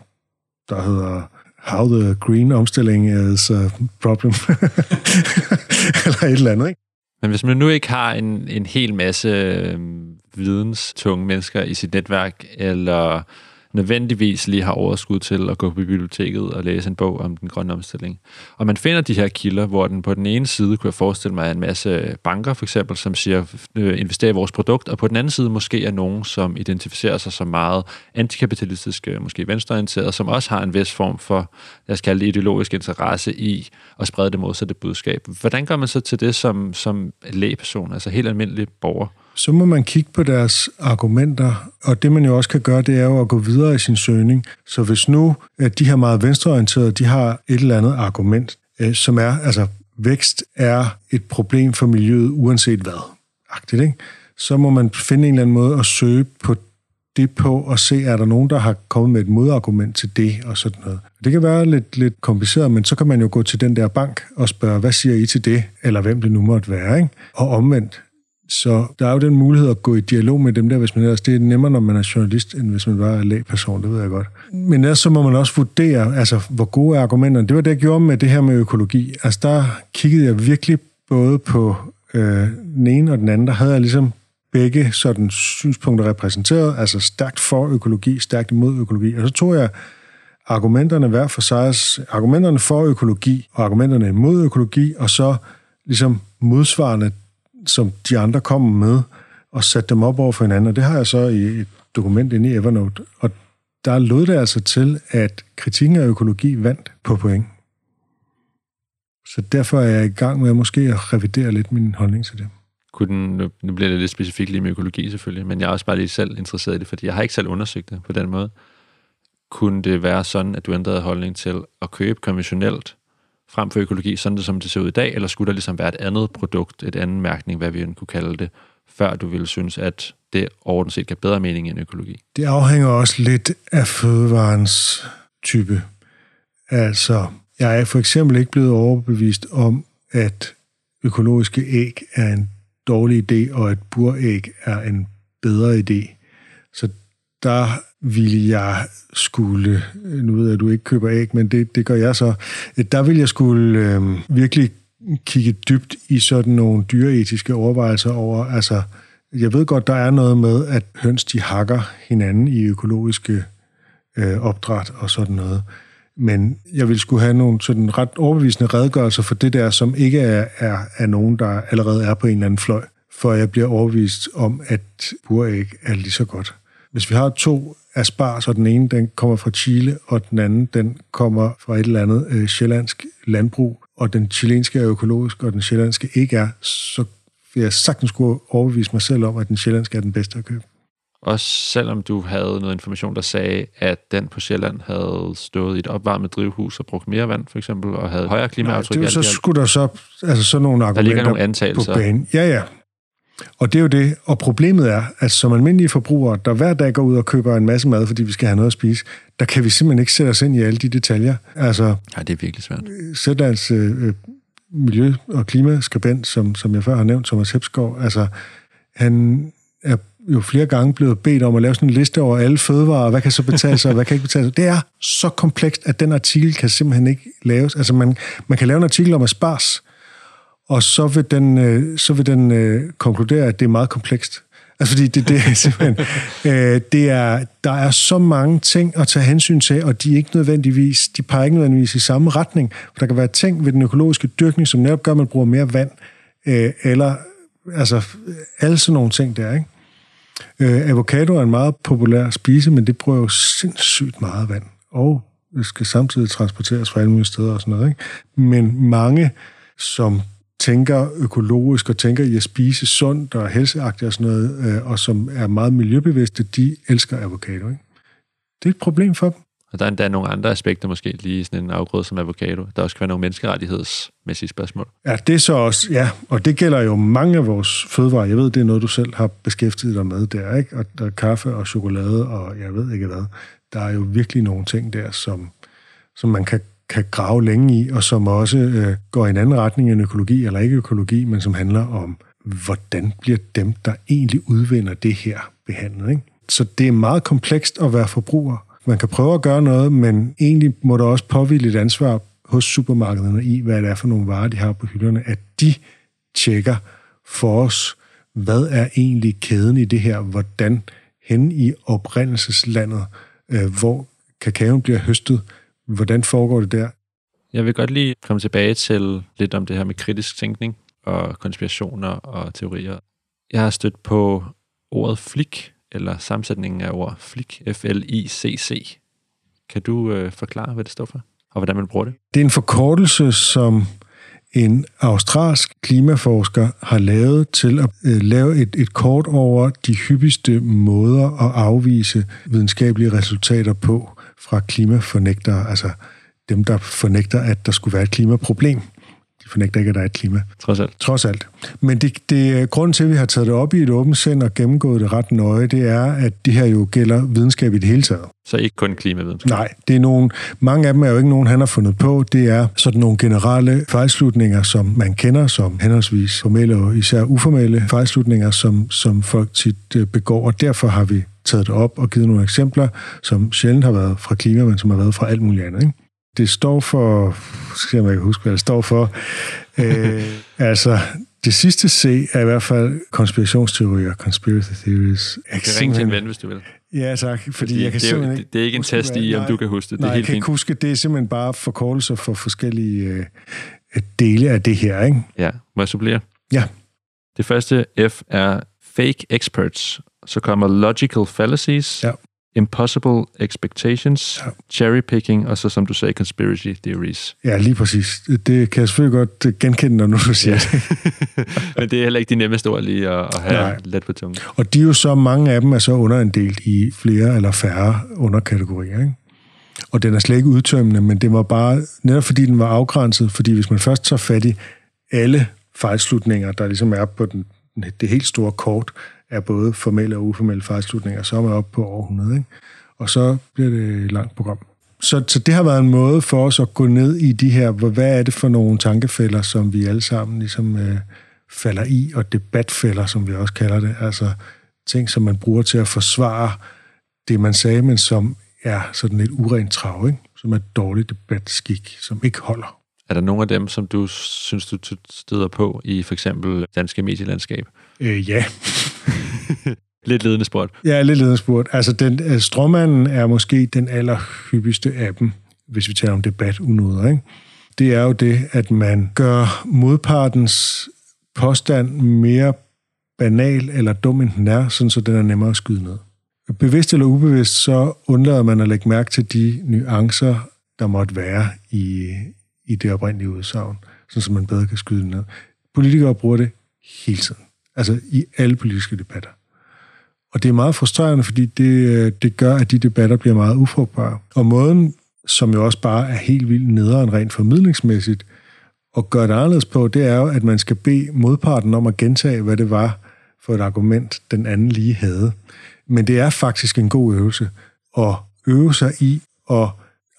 Speaker 2: der hedder How the Green Omstilling is a Problem. <laughs> eller et eller andet, ikke?
Speaker 1: Men hvis man nu ikke har en, en hel masse øh, videnstunge mennesker i sit netværk, eller nødvendigvis lige har overskud til at gå på biblioteket og læse en bog om den grønne omstilling. Og man finder de her kilder, hvor den på den ene side, kunne jeg forestille mig, en masse banker for eksempel, som siger, øh, invester i vores produkt, og på den anden side måske er nogen, som identificerer sig som meget antikapitalistiske, måske venstreorienterede, som også har en vis form for, lad os kalde det ideologisk interesse i at sprede det modsatte budskab. Hvordan gør man så til det som, som lægeperson, altså helt almindelig borger?
Speaker 2: Så må man kigge på deres argumenter, og det man jo også kan gøre, det er jo at gå videre i sin søgning. Så hvis nu at de her meget venstreorienterede, de har et eller andet argument, øh, som er, altså vækst er et problem for miljøet uanset hvad, agtigt, ikke? så må man finde en eller anden måde at søge på det på og se, er der nogen, der har kommet med et modargument til det og sådan noget. Det kan være lidt, lidt kompliceret, men så kan man jo gå til den der bank og spørge, hvad siger I til det, eller hvem det nu måtte være. Ikke? Og omvendt, så der er jo den mulighed at gå i dialog med dem der, hvis man ellers, det er nemmere, når man er journalist, end hvis man bare er lægperson, det ved jeg godt. Men ellers så må man også vurdere, altså, hvor gode er argumenterne. Det var det, jeg gjorde med det her med økologi. Altså, der kiggede jeg virkelig både på øh, den ene og den anden. Der havde jeg ligesom begge sådan synspunkter repræsenteret, altså stærkt for økologi, stærkt imod økologi. Og så tog jeg argumenterne hver for sig, argumenterne for økologi og argumenterne imod økologi, og så ligesom modsvarende som de andre kom med, og sætte dem op over for hinanden. Og det har jeg så i et dokument inde i Evernote. Og der lød det altså til, at kritikken af økologi vandt på point. Så derfor er jeg i gang med måske at revidere lidt min holdning til det.
Speaker 1: Kunne den, nu, nu bliver det lidt specifikt lige med økologi selvfølgelig, men jeg er også bare lige selv interesseret i det, fordi jeg har ikke selv undersøgt det på den måde. Kunne det være sådan, at du ændrede holdning til at købe konventionelt frem for økologi, sådan det, som det ser ud i dag, eller skulle der ligesom være et andet produkt, et andet mærkning, hvad vi kunne kalde det, før du ville synes, at det overordnet set gav bedre mening end økologi?
Speaker 2: Det afhænger også lidt af fødevarens type. Altså, jeg er for eksempel ikke blevet overbevist om, at økologiske æg er en dårlig idé, og at buræg er en bedre idé. Så der vil jeg skulle, nu ved jeg, at du ikke køber æg, men det, det gør jeg så, der vil jeg skulle øh, virkelig kigge dybt i sådan nogle dyreetiske overvejelser over, altså, jeg ved godt, der er noget med, at høns, de hakker hinanden i økologiske øh, opdræt og sådan noget. Men jeg vil skulle have nogle sådan ret overbevisende redegørelser for det der, som ikke er, er, er nogen, der allerede er på en eller anden fløj, for jeg bliver overbevist om, at buræg er lige så godt. Hvis vi har to asparges, og den ene den kommer fra Chile, og den anden den kommer fra et eller andet øh, sjællandsk landbrug, og den chilenske er økologisk, og den sjællandske ikke er, så vil jeg sagtens skulle overbevise mig selv om, at den sjællandske er den bedste at købe.
Speaker 1: Også selvom du havde noget information, der sagde, at den på Sjælland havde stået i et opvarmet drivhus og brugt mere vand, for eksempel, og havde højere klimaaftryk.
Speaker 2: Nej, det, så skulle der så altså sådan nogle argumenter
Speaker 1: der ligger nogle antagelser.
Speaker 2: på banen. Ja, ja. Og det er jo det. Og problemet er, at som almindelige forbrugere, der hver dag går ud og køber en masse mad, fordi vi skal have noget at spise, der kan vi simpelthen ikke sætte os ind i alle de detaljer. Altså,
Speaker 1: ja, det er virkelig svært.
Speaker 2: Sætlands øh, miljø- og klimaskribent, som, som jeg før har nævnt, Thomas Hepsgaard, altså, han er jo flere gange blevet bedt om at lave sådan en liste over alle fødevarer, hvad kan så betale sig, og hvad kan ikke betale sig. Det er så komplekst, at den artikel kan simpelthen ikke laves. Altså, man, man kan lave en artikel om asparges, og så vil den, øh, så vil den øh, konkludere, at det er meget komplekst. Altså fordi det, det er <laughs> simpelthen, øh, det er, der er så mange ting at tage hensyn til, og de er ikke nødvendigvis, de peger ikke nødvendigvis i samme retning. For der kan være ting ved den økologiske dyrkning, som netop gør, at man bruger mere vand, øh, eller altså alle sådan nogle ting der, ikke? Øh, avocado er en meget populær spise, men det bruger jo sindssygt meget vand, og det skal samtidig transporteres fra alle mulige steder og sådan noget, ikke? Men mange, som tænker økologisk og tænker i at spise sundt og helseagtigt og sådan noget, øh, og som er meget miljøbevidste, de elsker avocado. Ikke? Det er et problem for dem.
Speaker 1: Og der er endda nogle andre aspekter, måske lige sådan en afgrøde som avocado. Der også kan være nogle menneskerettighedsmæssige spørgsmål.
Speaker 2: Ja, det er så også, ja, og det gælder jo mange af vores fødevarer. Jeg ved, det er noget, du selv har beskæftiget dig med der, ikke? Og der er kaffe og chokolade, og jeg ved ikke hvad. Der er jo virkelig nogle ting der, som, som man kan kan grave længe i, og som også øh, går i en anden retning end økologi, eller ikke økologi, men som handler om, hvordan bliver dem, der egentlig udvinder det her, behandlet. Ikke? Så det er meget komplekst at være forbruger. Man kan prøve at gøre noget, men egentlig må der også påvile et ansvar hos supermarkederne i, hvad det er for nogle varer, de har på hylderne, at de tjekker for os, hvad er egentlig kæden i det her, hvordan hen i oprindelseslandet øh, hvor kakaoen bliver høstet. Hvordan foregår det der?
Speaker 1: Jeg vil godt lige komme tilbage til lidt om det her med kritisk tænkning og konspirationer og teorier. Jeg har stødt på ordet flik, eller sammensætningen af ord flik, F-L-I-C-C. Kan du øh, forklare, hvad det står for, og hvordan man bruger det?
Speaker 2: Det er en forkortelse, som en australsk klimaforsker har lavet til at øh, lave et, et kort over de hyppigste måder at afvise videnskabelige resultater på fra klimafornægtere, altså dem, der fornægter, at der skulle være et klimaproblem. De fornægter ikke, at der er et klima.
Speaker 1: Trods alt.
Speaker 2: Trods alt. Men det, det grund til, at vi har taget det op i et åbent sind og gennemgået det ret nøje, det er, at det her jo gælder videnskab i det hele taget.
Speaker 1: Så ikke kun klimavidenskab?
Speaker 2: Nej, det er nogle, mange af dem er jo ikke nogen, han har fundet på. Det er sådan nogle generelle fejlslutninger, som man kender som henholdsvis formelle og især uformelle fejlslutninger, som, som folk tit øh, begår, og derfor har vi taget det op og givet nogle eksempler, som sjældent har været fra klima, men som har været fra alt muligt andet. Ikke? Det står for, skal jeg ikke huske, hvad det står for, øh, <laughs> altså det sidste C er i hvert fald konspirationsteorier, conspiracy theories.
Speaker 1: Jeg kan ringe til en ven, hvis du vil.
Speaker 2: Ja, tak. Fordi, fordi
Speaker 1: jeg kan det, er jo, ikke det er ikke en test i, om nej, du kan huske det. det er helt
Speaker 2: jeg kan
Speaker 1: fint.
Speaker 2: ikke huske det. er simpelthen bare forkortelser for forskellige øh, dele af det her. Ikke?
Speaker 1: Ja, må jeg supplere?
Speaker 2: Ja.
Speaker 1: Det første F er fake experts. Så kommer logical fallacies,
Speaker 2: ja.
Speaker 1: impossible expectations,
Speaker 2: ja.
Speaker 1: cherry picking, og så som du sagde, conspiracy theories.
Speaker 2: Ja, lige præcis. Det kan jeg selvfølgelig godt genkende, når du siger ja.
Speaker 1: det. <laughs> Men det er heller ikke de nemmeste ord lige at, at have Nej. let på tungen.
Speaker 2: Og de er jo så, mange af dem er så underinddelt i flere eller færre underkategorier, ikke? Og den er slet ikke udtømmende, men det var bare, netop fordi den var afgrænset, fordi hvis man først tager fat i alle fejlslutninger, der ligesom er på den, det helt store kort, er både formelle og uformelle fejlslutninger, så er man oppe på århundrede, ikke? Og så bliver det et langt program. Så, så det har været en måde for os at gå ned i de her, hvad er det for nogle tankefælder, som vi alle sammen ligesom øh, falder i, og debatfælder, som vi også kalder det, altså ting, som man bruger til at forsvare det, man sagde, men som er sådan lidt urent trav, ikke? som er dårlig debatskik, som ikke holder.
Speaker 1: Er der nogle af dem, som du synes, du støder på i for eksempel danske medielandskab?
Speaker 2: Øh, ja
Speaker 1: lidt ledende spurgt.
Speaker 2: Ja, lidt ledende spurgt. Altså, den, øh, stråmanden er måske den allerhyppigste af dem, hvis vi taler om debat unoder, ikke? Det er jo det, at man gør modpartens påstand mere banal eller dum, end den er, sådan så den er nemmere at skyde ned. Bevidst eller ubevidst, så undlader man at lægge mærke til de nuancer, der måtte være i, i det oprindelige udsagn, sådan så man bedre kan skyde ned. Politikere bruger det hele tiden. Altså i alle politiske debatter. Og det er meget frustrerende, fordi det, øh, det gør, at de debatter bliver meget ufrugtbare. Og måden, som jo også bare er helt vildt nederen rent formidlingsmæssigt, og gøre det anderledes på, det er jo, at man skal bede modparten om at gentage, hvad det var for et argument, den anden lige havde. Men det er faktisk en god øvelse at øve sig i at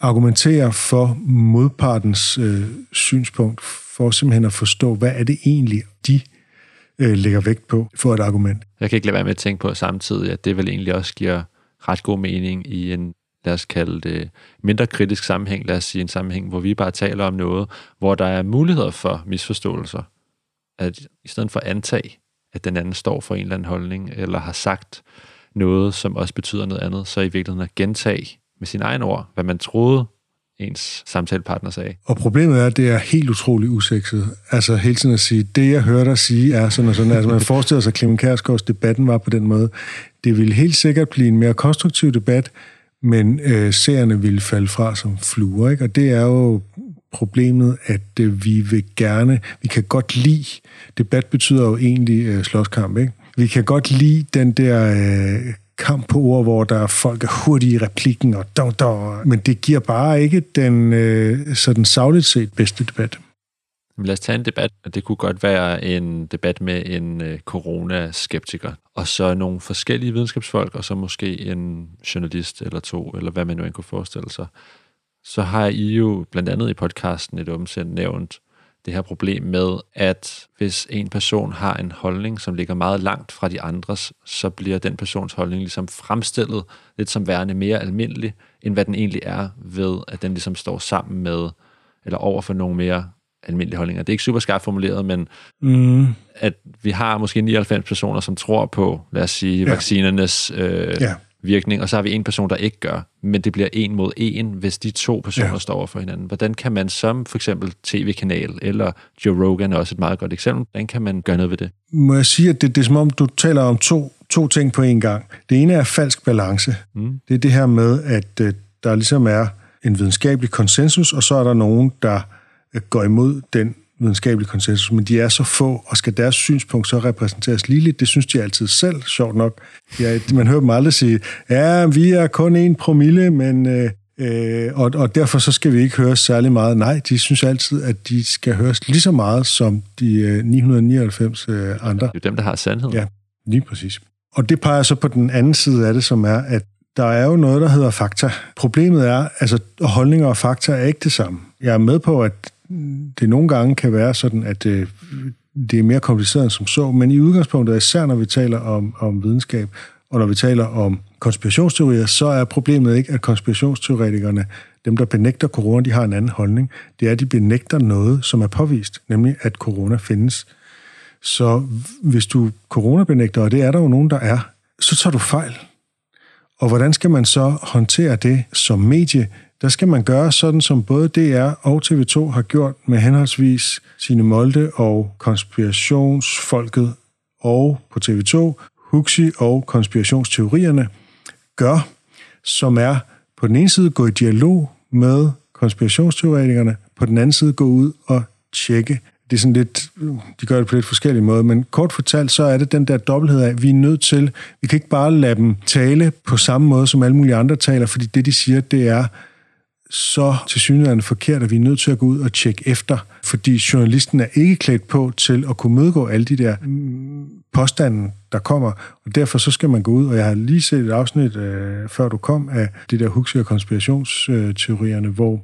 Speaker 2: argumentere for modpartens øh, synspunkt, for simpelthen at forstå, hvad er det egentlig, de øh, lægger vægt på for et argument.
Speaker 1: Jeg kan ikke lade være med at tænke på samtidig, at det vel egentlig også giver ret god mening i en, lad os kalde det, mindre kritisk sammenhæng, lad os sige en sammenhæng, hvor vi bare taler om noget, hvor der er muligheder for misforståelser. At i stedet for at antage, at den anden står for en eller anden holdning, eller har sagt noget, som også betyder noget andet, så i virkeligheden at gentage med sin egen ord, hvad man troede, ens samtalepartner sagde.
Speaker 2: Og problemet er, at det er helt utroligt usekset. Altså hele tiden at sige, det jeg hørte dig sige er sådan og sådan. Altså man forestiller sig, at Clemen Kærsgaards debatten var på den måde. Det ville helt sikkert blive en mere konstruktiv debat, men øh, seerne ville falde fra som fluer. Ikke? Og det er jo problemet, at øh, vi vil gerne, vi kan godt lide, debat betyder jo egentlig øh, slåskamp, ikke? Vi kan godt lide den der øh, kamp på ord, hvor der er folk er hurtige i replikken, og dog, dog, men det giver bare ikke den øh, sådan savligt set bedste debat.
Speaker 1: Lad os tage en debat. Det kunne godt være en debat med en øh, coronaskeptiker, og så nogle forskellige videnskabsfolk, og så måske en journalist eller to, eller hvad man nu end kunne forestille sig. Så har I jo blandt andet i podcasten et omsendt nævnt det her problem med, at hvis en person har en holdning, som ligger meget langt fra de andres, så bliver den persons holdning ligesom fremstillet lidt som værende mere almindelig, end hvad den egentlig er ved, at den ligesom står sammen med, eller over for nogle mere almindelige holdninger. Det er ikke super skarpt formuleret, men mm. at vi har måske 99 personer, som tror på, lad os sige, ja. vaccinernes øh, ja. Virkning, og så har vi en person, der ikke gør, men det bliver en mod en, hvis de to personer ja. står over for hinanden. Hvordan kan man som for eksempel tv-kanal, eller Joe Rogan er også et meget godt eksempel, hvordan kan man gøre noget ved det?
Speaker 2: Må jeg sige, at det, det er som om, du taler om to, to ting på en gang. Det ene er falsk balance. Mm. Det er det her med, at øh, der ligesom er en videnskabelig konsensus, og så er der nogen, der øh, går imod den videnskabelig konsensus, men de er så få, og skal deres synspunkt så repræsenteres ligeligt? Det synes de altid selv, sjovt nok. Ja, man hører dem aldrig sige, ja, vi er kun en promille, men... Øh, Øh, og, og derfor så skal vi ikke høre særlig meget. Nej, de synes altid, at de skal høres lige så meget som de øh, 999 øh, andre.
Speaker 1: Det er dem, der har sandheden.
Speaker 2: Ja, lige præcis. Og det peger så på den anden side af det, som er, at der er jo noget, der hedder fakta. Problemet er, altså holdninger og fakta er ikke det samme. Jeg er med på, at det nogle gange kan være sådan, at det, øh, det er mere kompliceret end som så, men i udgangspunktet, især når vi taler om, om videnskab, og når vi taler om konspirationsteorier, så er problemet ikke, at konspirationsteoretikerne, dem der benægter corona, de har en anden holdning. Det er, at de benægter noget, som er påvist, nemlig at corona findes. Så hvis du coronabenægter, og det er der jo nogen, der er, så tager du fejl. Og hvordan skal man så håndtere det som medie? Der skal man gøre sådan, som både DR og TV2 har gjort med henholdsvis sine Molde og konspirationsfolket og på TV2, Huxi og konspirationsteorierne gør, som er på den ene side gå i dialog med konspirationsteoretikerne, på den anden side gå ud og tjekke. Det er sådan lidt, de gør det på lidt forskellige måder, men kort fortalt, så er det den der dobbelthed af, at vi er nødt til, vi kan ikke bare lade dem tale på samme måde, som alle mulige andre taler, fordi det, de siger, det er, så til synligheden forkert, at vi er nødt til at gå ud og tjekke efter, fordi journalisten er ikke klædt på til at kunne mødegå alle de der mm, påstande, der kommer, og derfor så skal man gå ud, og jeg har lige set et afsnit, øh, før du kom, af det der Huxley og konspirationsteorierne, hvor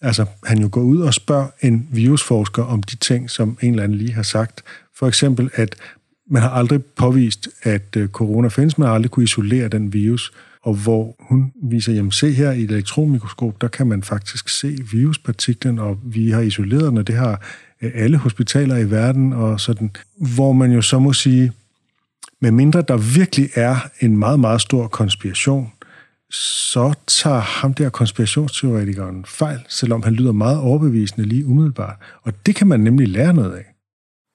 Speaker 2: altså, han jo går ud og spørger en virusforsker om de ting, som en eller anden lige har sagt. For eksempel, at man har aldrig påvist, at øh, corona findes, man har aldrig kunne isolere den virus, og hvor hun viser, jamen se her i et elektronmikroskop, der kan man faktisk se viruspartiklen, og vi har isoleret den, og det har øh, alle hospitaler i verden, og sådan, hvor man jo så må sige, med mindre der virkelig er en meget, meget stor konspiration, så tager ham der konspirationsteoretikeren fejl, selvom han lyder meget overbevisende lige umiddelbart. Og det kan man nemlig lære noget af.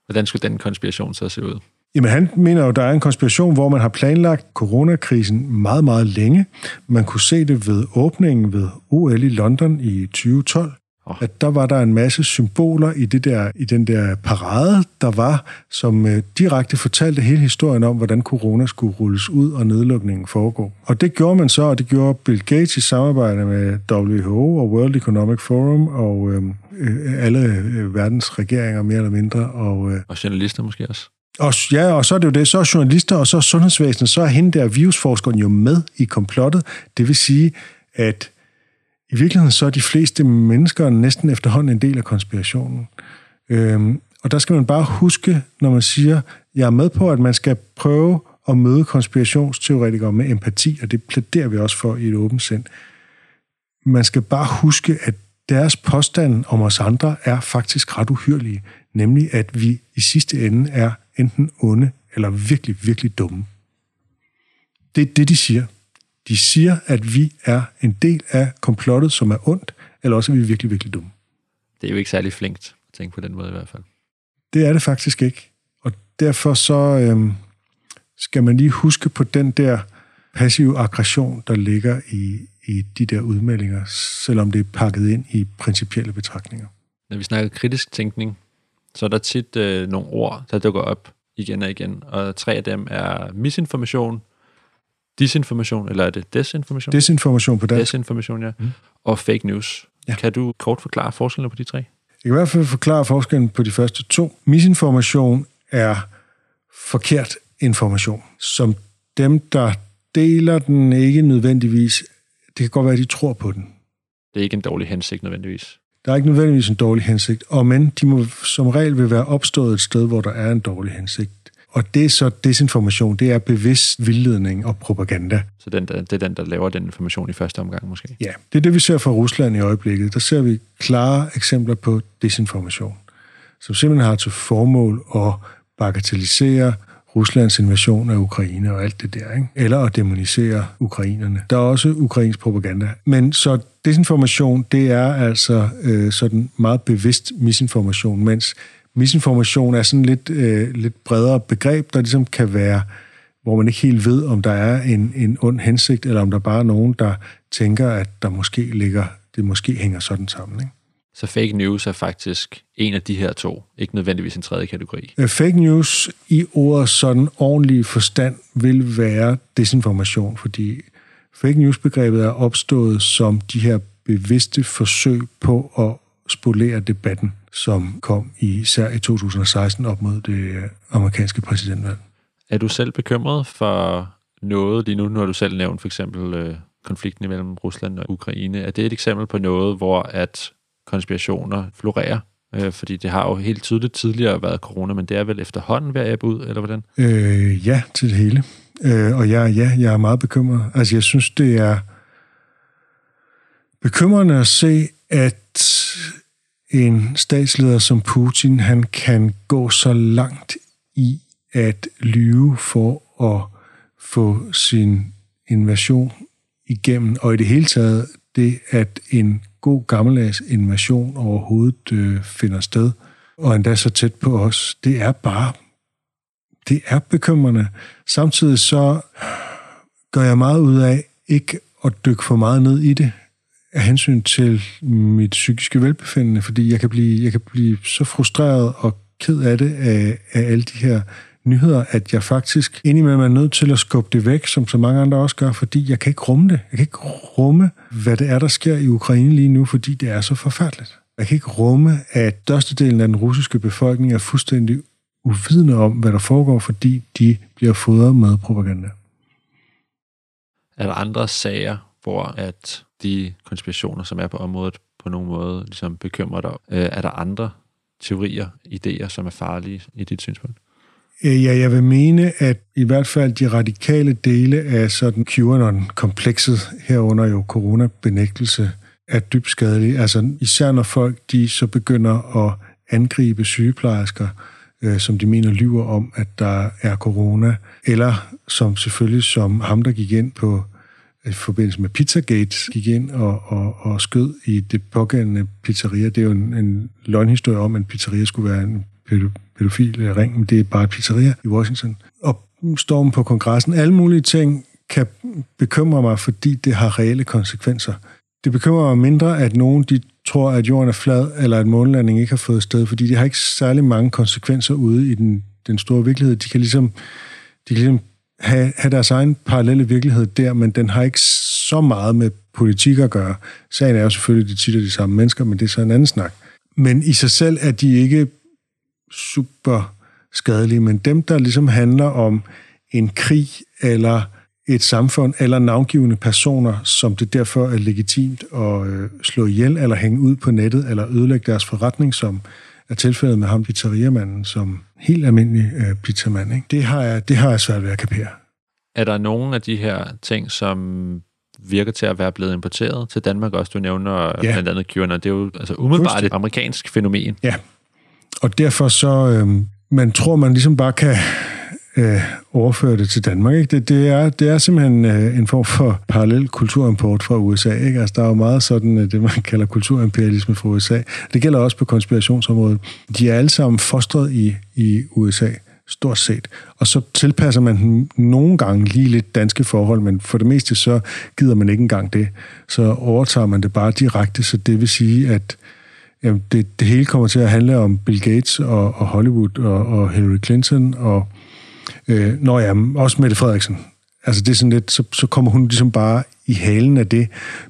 Speaker 1: Hvordan skulle den konspiration så se ud?
Speaker 2: Jamen han mener jo, der er en konspiration, hvor man har planlagt coronakrisen meget, meget længe. Man kunne se det ved åbningen ved OL i London i 2012. Oh. At der var der en masse symboler i, det der, i den der parade, der var, som øh, direkte fortalte hele historien om, hvordan corona skulle rulles ud og nedlukningen foregå. Og det gjorde man så, og det gjorde Bill Gates i samarbejde med WHO og World Economic Forum og øh, øh, alle øh, verdens regeringer mere eller mindre. Og,
Speaker 1: øh, og journalister måske også.
Speaker 2: Og, ja, og så er det jo det, så er journalister, og så er sundhedsvæsenet, så er hende der virusforskeren jo med i komplottet. Det vil sige, at i virkeligheden så er de fleste mennesker næsten efterhånden en del af konspirationen. Øhm, og der skal man bare huske, når man siger, jeg er med på, at man skal prøve at møde konspirationsteoretikere med empati, og det plæderer vi også for i et åbent sind. Man skal bare huske, at deres påstand om os andre er faktisk ret uhyrlige, nemlig at vi i sidste ende er enten onde eller virkelig, virkelig dumme. Det er det, de siger. De siger, at vi er en del af komplottet, som er ondt, eller også er vi virkelig, virkelig dumme.
Speaker 1: Det er jo ikke særlig flinkt at tænke på den måde i hvert fald.
Speaker 2: Det er det faktisk ikke. Og derfor så øhm, skal man lige huske på den der passive aggression, der ligger i, i de der udmeldinger, selvom det er pakket ind i principielle betragtninger.
Speaker 1: Når vi snakker kritisk tænkning, så er der tit øh, nogle ord, der dukker op igen og igen, og tre af dem er misinformation, disinformation, eller er det desinformation?
Speaker 2: Desinformation på dansk.
Speaker 1: Desinformation, ja. Mm. Og fake news. Ja. Kan du kort forklare forskellen på de tre?
Speaker 2: Jeg kan i hvert fald forklare forskellen på de første to. Misinformation er forkert information, som dem, der deler den, ikke nødvendigvis... Det kan godt være, at de tror på den.
Speaker 1: Det er ikke en dårlig hensigt nødvendigvis.
Speaker 2: Der er ikke nødvendigvis en dårlig hensigt, og men de må som regel vil være opstået et sted, hvor der er en dårlig hensigt. Og det er så desinformation, det er bevidst vildledning og propaganda.
Speaker 1: Så den, der, det er den, der laver den information i første omgang måske?
Speaker 2: Ja, det er det, vi ser fra Rusland i øjeblikket. Der ser vi klare eksempler på desinformation, som simpelthen har til formål at bagatellisere Ruslands invasion af Ukraine og alt det der, ikke? eller at demonisere ukrainerne. Der er også ukrainsk propaganda. Men så desinformation, det er altså øh, sådan meget bevidst misinformation, mens misinformation er sådan lidt, øh, lidt bredere begreb, der ligesom kan være, hvor man ikke helt ved, om der er en, en ond hensigt, eller om der bare er nogen, der tænker, at der måske ligger, det måske hænger sådan sammen. Ikke?
Speaker 1: Så fake news er faktisk en af de her to, ikke nødvendigvis en tredje kategori.
Speaker 2: Øh, fake news i ordet sådan ordentlig forstand vil være desinformation, fordi fake news-begrebet er opstået som de her bevidste forsøg på at spolere debatten, som kom i, især i 2016 op mod det amerikanske præsidentvalg.
Speaker 1: Er du selv bekymret for noget lige nu? Nu har du selv nævnt for eksempel øh, konflikten mellem Rusland og Ukraine. Er det et eksempel på noget, hvor at konspirationer florerer? Øh, fordi det har jo helt tydeligt tidligere været corona, men det er vel efterhånden ved at ud, eller hvordan?
Speaker 2: Øh, ja, til det hele. Øh, og ja, ja, jeg er meget bekymret. Altså, jeg synes, det er bekymrende at se, at en statsleder som Putin, han kan gå så langt i at lyve for at få sin invasion igennem, og i det hele taget det, at en god gammeldags invasion overhovedet øh, finder sted, og endda så tæt på os, det er bare, det er bekymrende. Samtidig så gør jeg meget ud af ikke at dykke for meget ned i det, af hensyn til mit psykiske velbefindende, fordi jeg kan blive, jeg kan blive så frustreret og ked af det af, af alle de her nyheder, at jeg faktisk indimellem er nødt til at skubbe det væk, som så mange andre også gør, fordi jeg kan ikke rumme det. Jeg kan ikke rumme, hvad det er, der sker i Ukraine lige nu, fordi det er så forfærdeligt. Jeg kan ikke rumme, at størstedelen af den russiske befolkning er fuldstændig uvidende om, hvad der foregår, fordi de bliver fodret med propaganda.
Speaker 1: Er der andre sager, hvor at de konspirationer, som er på området, på nogen måde ligesom bekymrer dig? Øh, er der andre teorier, idéer, som er farlige i dit synspunkt?
Speaker 2: Øh, ja, jeg vil mene, at i hvert fald de radikale dele af sådan QAnon-komplekset, herunder jo coronabenægtelse, er dybt skadelige. Altså især når folk de så begynder at angribe sygeplejersker, øh, som de mener lyver om, at der er corona, eller som selvfølgelig som ham, der gik ind på øh, i forbindelse med Pizzagate, gik ind og, og, og skød i det pågældende pizzeria. Det er jo en, en løgnhistorie om, at en pizzeria skulle være en pædofil øh, ring, men det er bare et pizzeria i Washington. Og stormen på kongressen, alle mulige ting kan bekymre mig, fordi det har reelle konsekvenser. Det bekymrer mig mindre, at nogen de tror, at jorden er flad, eller at månelandingen ikke har fået sted, fordi de har ikke særlig mange konsekvenser ude i den, den store virkelighed. De kan ligesom, de kan ligesom have, have deres egen parallelle virkelighed der, men den har ikke så meget med politik at gøre. Sagen er jo selvfølgelig, at de tit er de samme mennesker, men det er så en anden snak. Men i sig selv er de ikke super skadelige, men dem, der ligesom handler om en krig eller et samfund eller navngivende personer, som det derfor er legitimt at øh, slå ihjel eller hænge ud på nettet eller ødelægge deres forretning, som er tilfældet med ham pizzeriamanden, som helt almindelig øh, pizzamand. Ikke? Det, har jeg, det har jeg svært ved at kapere.
Speaker 1: Er der nogle af de her ting, som virker til at være blevet importeret til Danmark også? Du nævner ja. blandt andet QAnon. Det er jo altså umiddelbart et amerikansk fænomen.
Speaker 2: Ja, og derfor så, øh, man tror, man ligesom bare kan øh, overføre det til Danmark. Ikke? Det, det, er, det er simpelthen øh, en form for parallel kulturimport fra USA. Ikke? Altså, der er jo meget sådan øh, det, man kalder kulturimperialisme fra USA. Det gælder også på konspirationsområdet. De er alle sammen fostret i, i USA stort set. Og så tilpasser man nogle gange lige lidt danske forhold, men for det meste så gider man ikke engang det. Så overtager man det bare direkte, så det vil sige, at jamen, det, det hele kommer til at handle om Bill Gates og, og Hollywood og, og Hillary Clinton og øh, når jeg også Mette Frederiksen. Altså det er sådan lidt, så, så kommer hun ligesom bare i halen af det.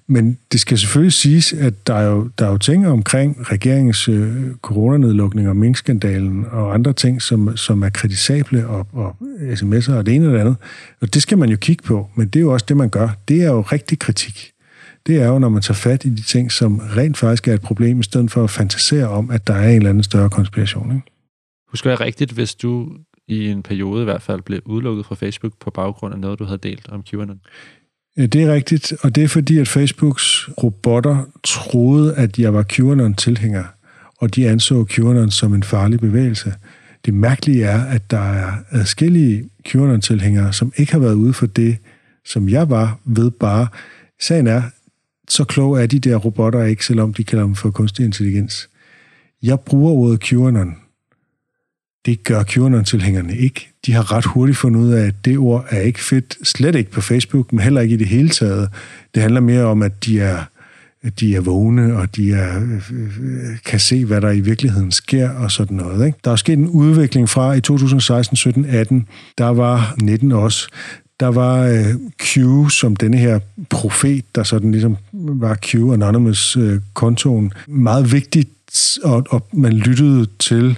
Speaker 2: Men det skal selvfølgelig siges, at der er jo, der er jo ting omkring regeringens øh, coronanedlukning og minkskandalen og andre ting, som, som er kritisable og, og sms'er og det ene og det andet. Og det skal man jo kigge på, men det er jo også det, man gør. Det er jo rigtig kritik det er jo, når man tager fat i de ting, som rent faktisk er et problem, i stedet for at fantasere om, at der er en eller anden større konspiration. Ikke?
Speaker 1: Husker jeg rigtigt, hvis du i en periode i hvert fald blev udelukket fra Facebook på baggrund af noget, du havde delt om QAnon?
Speaker 2: Det er rigtigt, og det er fordi, at Facebooks robotter troede, at jeg var QAnon-tilhænger, og de anså QAnon som en farlig bevægelse. det mærkelige er, at der er adskillige QAnon-tilhængere, som ikke har været ude for det, som jeg var ved bare. Sagen er, så kloge er de der robotter ikke, selvom de kalder dem for kunstig intelligens. Jeg bruger ordet QAnon. Det gør QAnon-tilhængerne ikke. De har ret hurtigt fundet ud af, at det ord er ikke fedt, slet ikke på Facebook, men heller ikke i det hele taget. Det handler mere om, at de er, at de er vågne, og de er, øh, kan se, hvad der i virkeligheden sker, og sådan noget. Ikke? Der er sket en udvikling fra i 2016, 17, 18. Der var 19 også. Der var øh, Q som denne her profet, der sådan ligesom var Q Anonymous-kontoen. Øh, meget vigtigt, og, og man lyttede til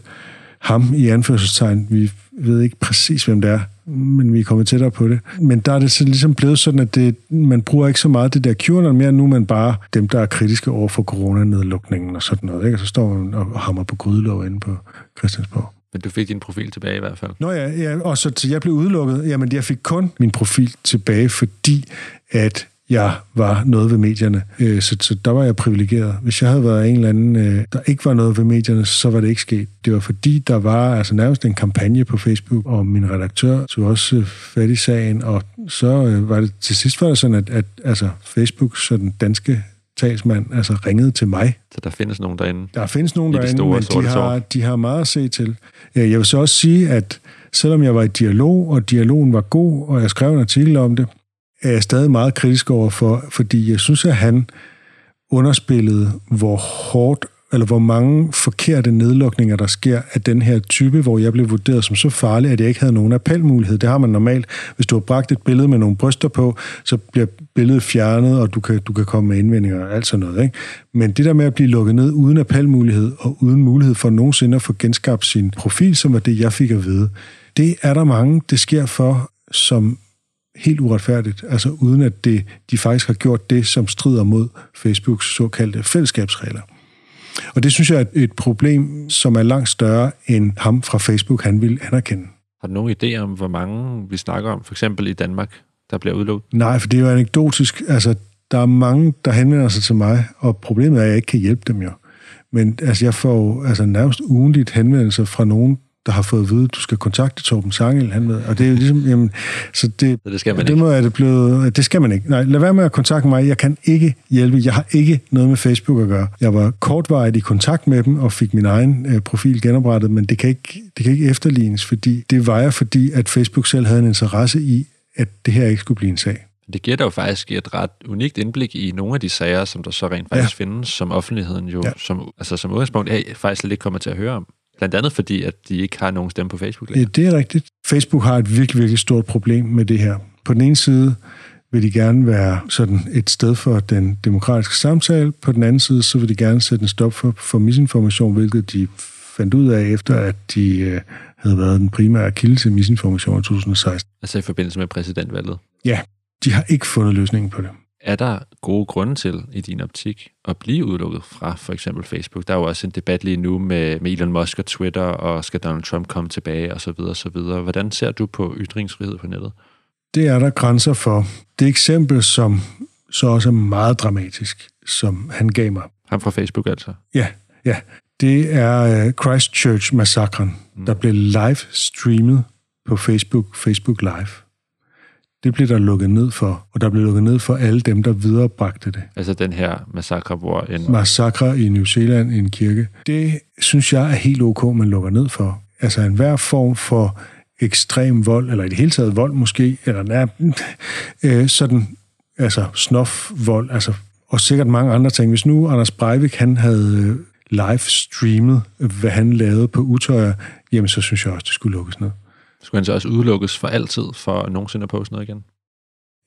Speaker 2: ham i anførselstegn. Vi ved ikke præcis, hvem det er, men vi er kommet tættere på det. Men der er det så ligesom blevet sådan, at det, man bruger ikke så meget det der QAnon mere, nu man bare dem, der er kritiske over for coronanedlukningen og sådan noget. Ikke? Og så står man og hammer på grydelov inde på Christiansborg.
Speaker 1: Men du fik din profil tilbage i hvert fald.
Speaker 2: Nå ja, ja og så til jeg blev udelukket. Jamen, jeg fik kun min profil tilbage, fordi at jeg var noget ved medierne. Øh, så, så der var jeg privilegeret. Hvis jeg havde været en eller anden, øh, der ikke var noget ved medierne, så var det ikke sket. Det var fordi, der var altså nærmest en kampagne på Facebook, og min redaktør tog også øh, fat i sagen, og så var det til sidst var det sådan, at, at altså, Facebook, så den danske talsmand, altså ringede til mig.
Speaker 1: Så der findes nogen derinde?
Speaker 2: Der findes nogen derinde, de store, men de har, de har meget at se til. Jeg vil så også sige, at selvom jeg var i dialog, og dialogen var god, og jeg skrev en artikel om det, er jeg stadig meget kritisk over for, fordi jeg synes, at han underspillede, hvor hårdt eller hvor mange forkerte nedlukninger, der sker af den her type, hvor jeg blev vurderet som så farlig, at jeg ikke havde nogen appelmulighed. Det har man normalt. Hvis du har bragt et billede med nogle bryster på, så bliver billedet fjernet, og du kan, du kan komme med indvendinger og alt sådan noget. Ikke? Men det der med at blive lukket ned uden appelmulighed, og uden mulighed for nogensinde at få genskabt sin profil, som var det, jeg fik at vide, det er der mange, det sker for, som helt uretfærdigt, altså uden at det, de faktisk har gjort det, som strider mod Facebooks såkaldte fællesskabsregler. Og det synes jeg er et problem, som er langt større end ham fra Facebook, han vil anerkende.
Speaker 1: Har du nogen idé om, hvor mange vi snakker om, for eksempel i Danmark, der bliver udlukket?
Speaker 2: Nej, for det er jo anekdotisk. Altså, der er mange, der henvender sig til mig, og problemet er, at jeg ikke kan hjælpe dem jo. Men altså, jeg får altså, nærmest ugenligt henvendelser fra nogen, der har fået at vide, at du skal kontakte Torben Sangel. Han ved. Og det er jo ligesom, jamen, så det,
Speaker 1: så det skal man
Speaker 2: det
Speaker 1: ikke.
Speaker 2: Må, er det, blevet, det skal man ikke. Nej, lad være med at kontakte mig. Jeg kan ikke hjælpe. Jeg har ikke noget med Facebook at gøre. Jeg var kortvarigt i kontakt med dem og fik min egen øh, profil genoprettet, men det kan, ikke, det kan ikke efterlignes, fordi det var jeg, fordi at Facebook selv havde en interesse i, at det her ikke skulle blive en sag.
Speaker 1: Det giver dig jo faktisk et ret unikt indblik i nogle af de sager, som der så rent faktisk ja. findes, som offentligheden jo ja. som, altså som udgangspunkt er, faktisk slet ikke kommer til at høre om. Blandt andet fordi, at de ikke har nogen stemme på Facebook
Speaker 2: længere. Ja, det er rigtigt. Facebook har et virkelig, virkelig stort problem med det her. På den ene side vil de gerne være sådan et sted for den demokratiske samtale. På den anden side, så vil de gerne sætte en stop for, for misinformation, hvilket de fandt ud af, efter at de øh, havde været den primære kilde til misinformation i 2016.
Speaker 1: Altså i forbindelse med præsidentvalget?
Speaker 2: Ja, de har ikke fundet løsningen på det.
Speaker 1: Er der gode grunde til, i din optik, at blive udelukket fra for eksempel Facebook? Der er jo også en debat lige nu med, med Elon Musk og Twitter, og skal Donald Trump komme tilbage, og så videre, og så videre. Hvordan ser du på ytringsfrihed på nettet?
Speaker 2: Det er der grænser for. Det eksempel, som så også er meget dramatisk, som han gav mig.
Speaker 1: Ham fra Facebook altså?
Speaker 2: Ja, ja. Det er øh, Christchurch-massakren, mm. der blev live streamet på Facebook, Facebook Live det blev der lukket ned for, og der blev lukket ned for alle dem, der viderebragte det.
Speaker 1: Altså den her massakre, hvor en...
Speaker 2: Massakre i New Zealand i en kirke. Det synes jeg er helt ok, man lukker ned for. Altså enhver form for ekstrem vold, eller i det hele taget vold måske, eller nær, øh, sådan, altså snof-vold, altså, og sikkert mange andre ting. Hvis nu Anders Breivik, han havde øh, live streamet, hvad han lavede på Utøjer, jamen så synes jeg også, det skulle lukkes ned.
Speaker 1: Skulle han så også udelukkes for altid for nogensinde at poste noget igen?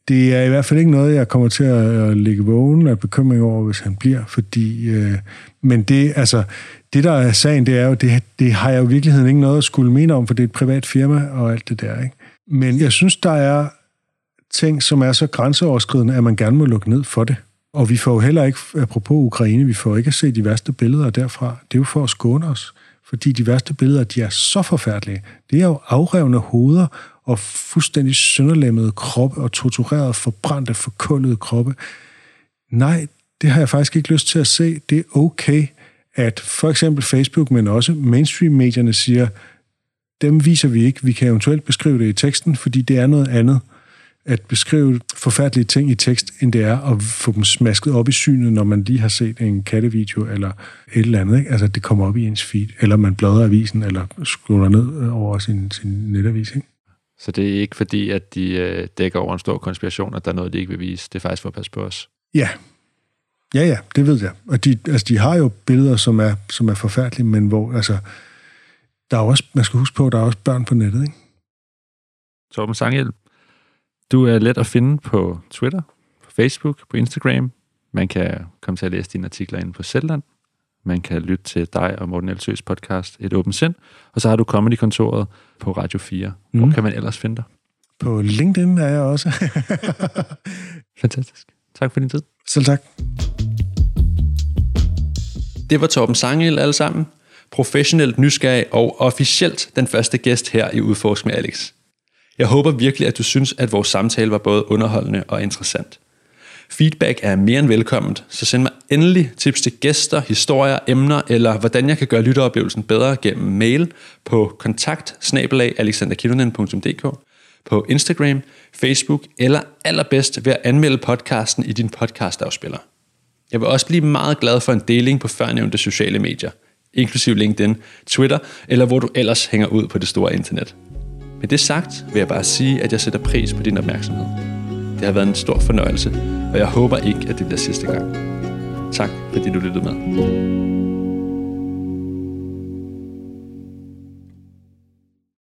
Speaker 2: Det er i hvert fald ikke noget, jeg kommer til at ligge vågen af bekymring over, hvis han bliver, fordi... Øh, men det, altså, det, der er sagen, det er jo, det, det har jeg jo i virkeligheden ikke noget at skulle mene om, for det er et privat firma og alt det der, ikke? Men jeg synes, der er ting, som er så grænseoverskridende, at man gerne må lukke ned for det. Og vi får jo heller ikke, apropos Ukraine, vi får ikke at se de værste billeder derfra. Det er jo for at skåne os fordi de værste billeder, de er så forfærdelige. Det er jo afrevne hoveder og fuldstændig sønderlemmede kroppe og torturerede, forbrændte, forkullede kroppe. Nej, det har jeg faktisk ikke lyst til at se. Det er okay, at for eksempel Facebook, men også mainstream-medierne siger, dem viser vi ikke. Vi kan eventuelt beskrive det i teksten, fordi det er noget andet at beskrive forfærdelige ting i tekst, end det er at få dem smasket op i synet, når man lige har set en kattevideo eller et eller andet. Ikke? Altså, det kommer op i ens feed, eller man bladrer avisen, eller scroller ned over sin, sin netavis. Ikke?
Speaker 1: Så det er ikke fordi, at de øh, dækker over en stor konspiration, at der er noget, de ikke vil vise. Det er faktisk for at passe på os.
Speaker 2: Ja. Ja, ja, det ved jeg. Og de, altså, de har jo billeder, som er, som er forfærdelige, men hvor, altså, der er også, man skal huske på, at der er også børn på nettet, ikke?
Speaker 1: Torben Sanghjælp, du er let at finde på Twitter, på Facebook, på Instagram. Man kan komme til at læse dine artikler inde på Zetland. Man kan lytte til dig og Morten Elsøs podcast Et Åbent Sind. Og så har du Comedy-kontoret på Radio 4. Hvor mm. kan man ellers finde dig?
Speaker 2: På LinkedIn er jeg også. <laughs>
Speaker 1: Fantastisk. Tak for din tid.
Speaker 2: Selv tak.
Speaker 1: Det var Torben Sangel alle sammen. Professionelt nysgerrig og officielt den første gæst her i Udforsk med Alex. Jeg håber virkelig, at du synes, at vores samtale var både underholdende og interessant. Feedback er mere end velkomment, så send mig endelig tips til gæster, historier, emner eller hvordan jeg kan gøre lytteoplevelsen bedre gennem mail på kontakt på Instagram, Facebook eller allerbedst ved at anmelde podcasten i din podcastafspiller. Jeg vil også blive meget glad for en deling på førnævnte sociale medier, inklusiv LinkedIn, Twitter eller hvor du ellers hænger ud på det store internet. Med det sagt vil jeg bare sige, at jeg sætter pris på din opmærksomhed. Det har været en stor fornøjelse, og jeg håber ikke, at det bliver sidste gang. Tak, fordi du lyttede med.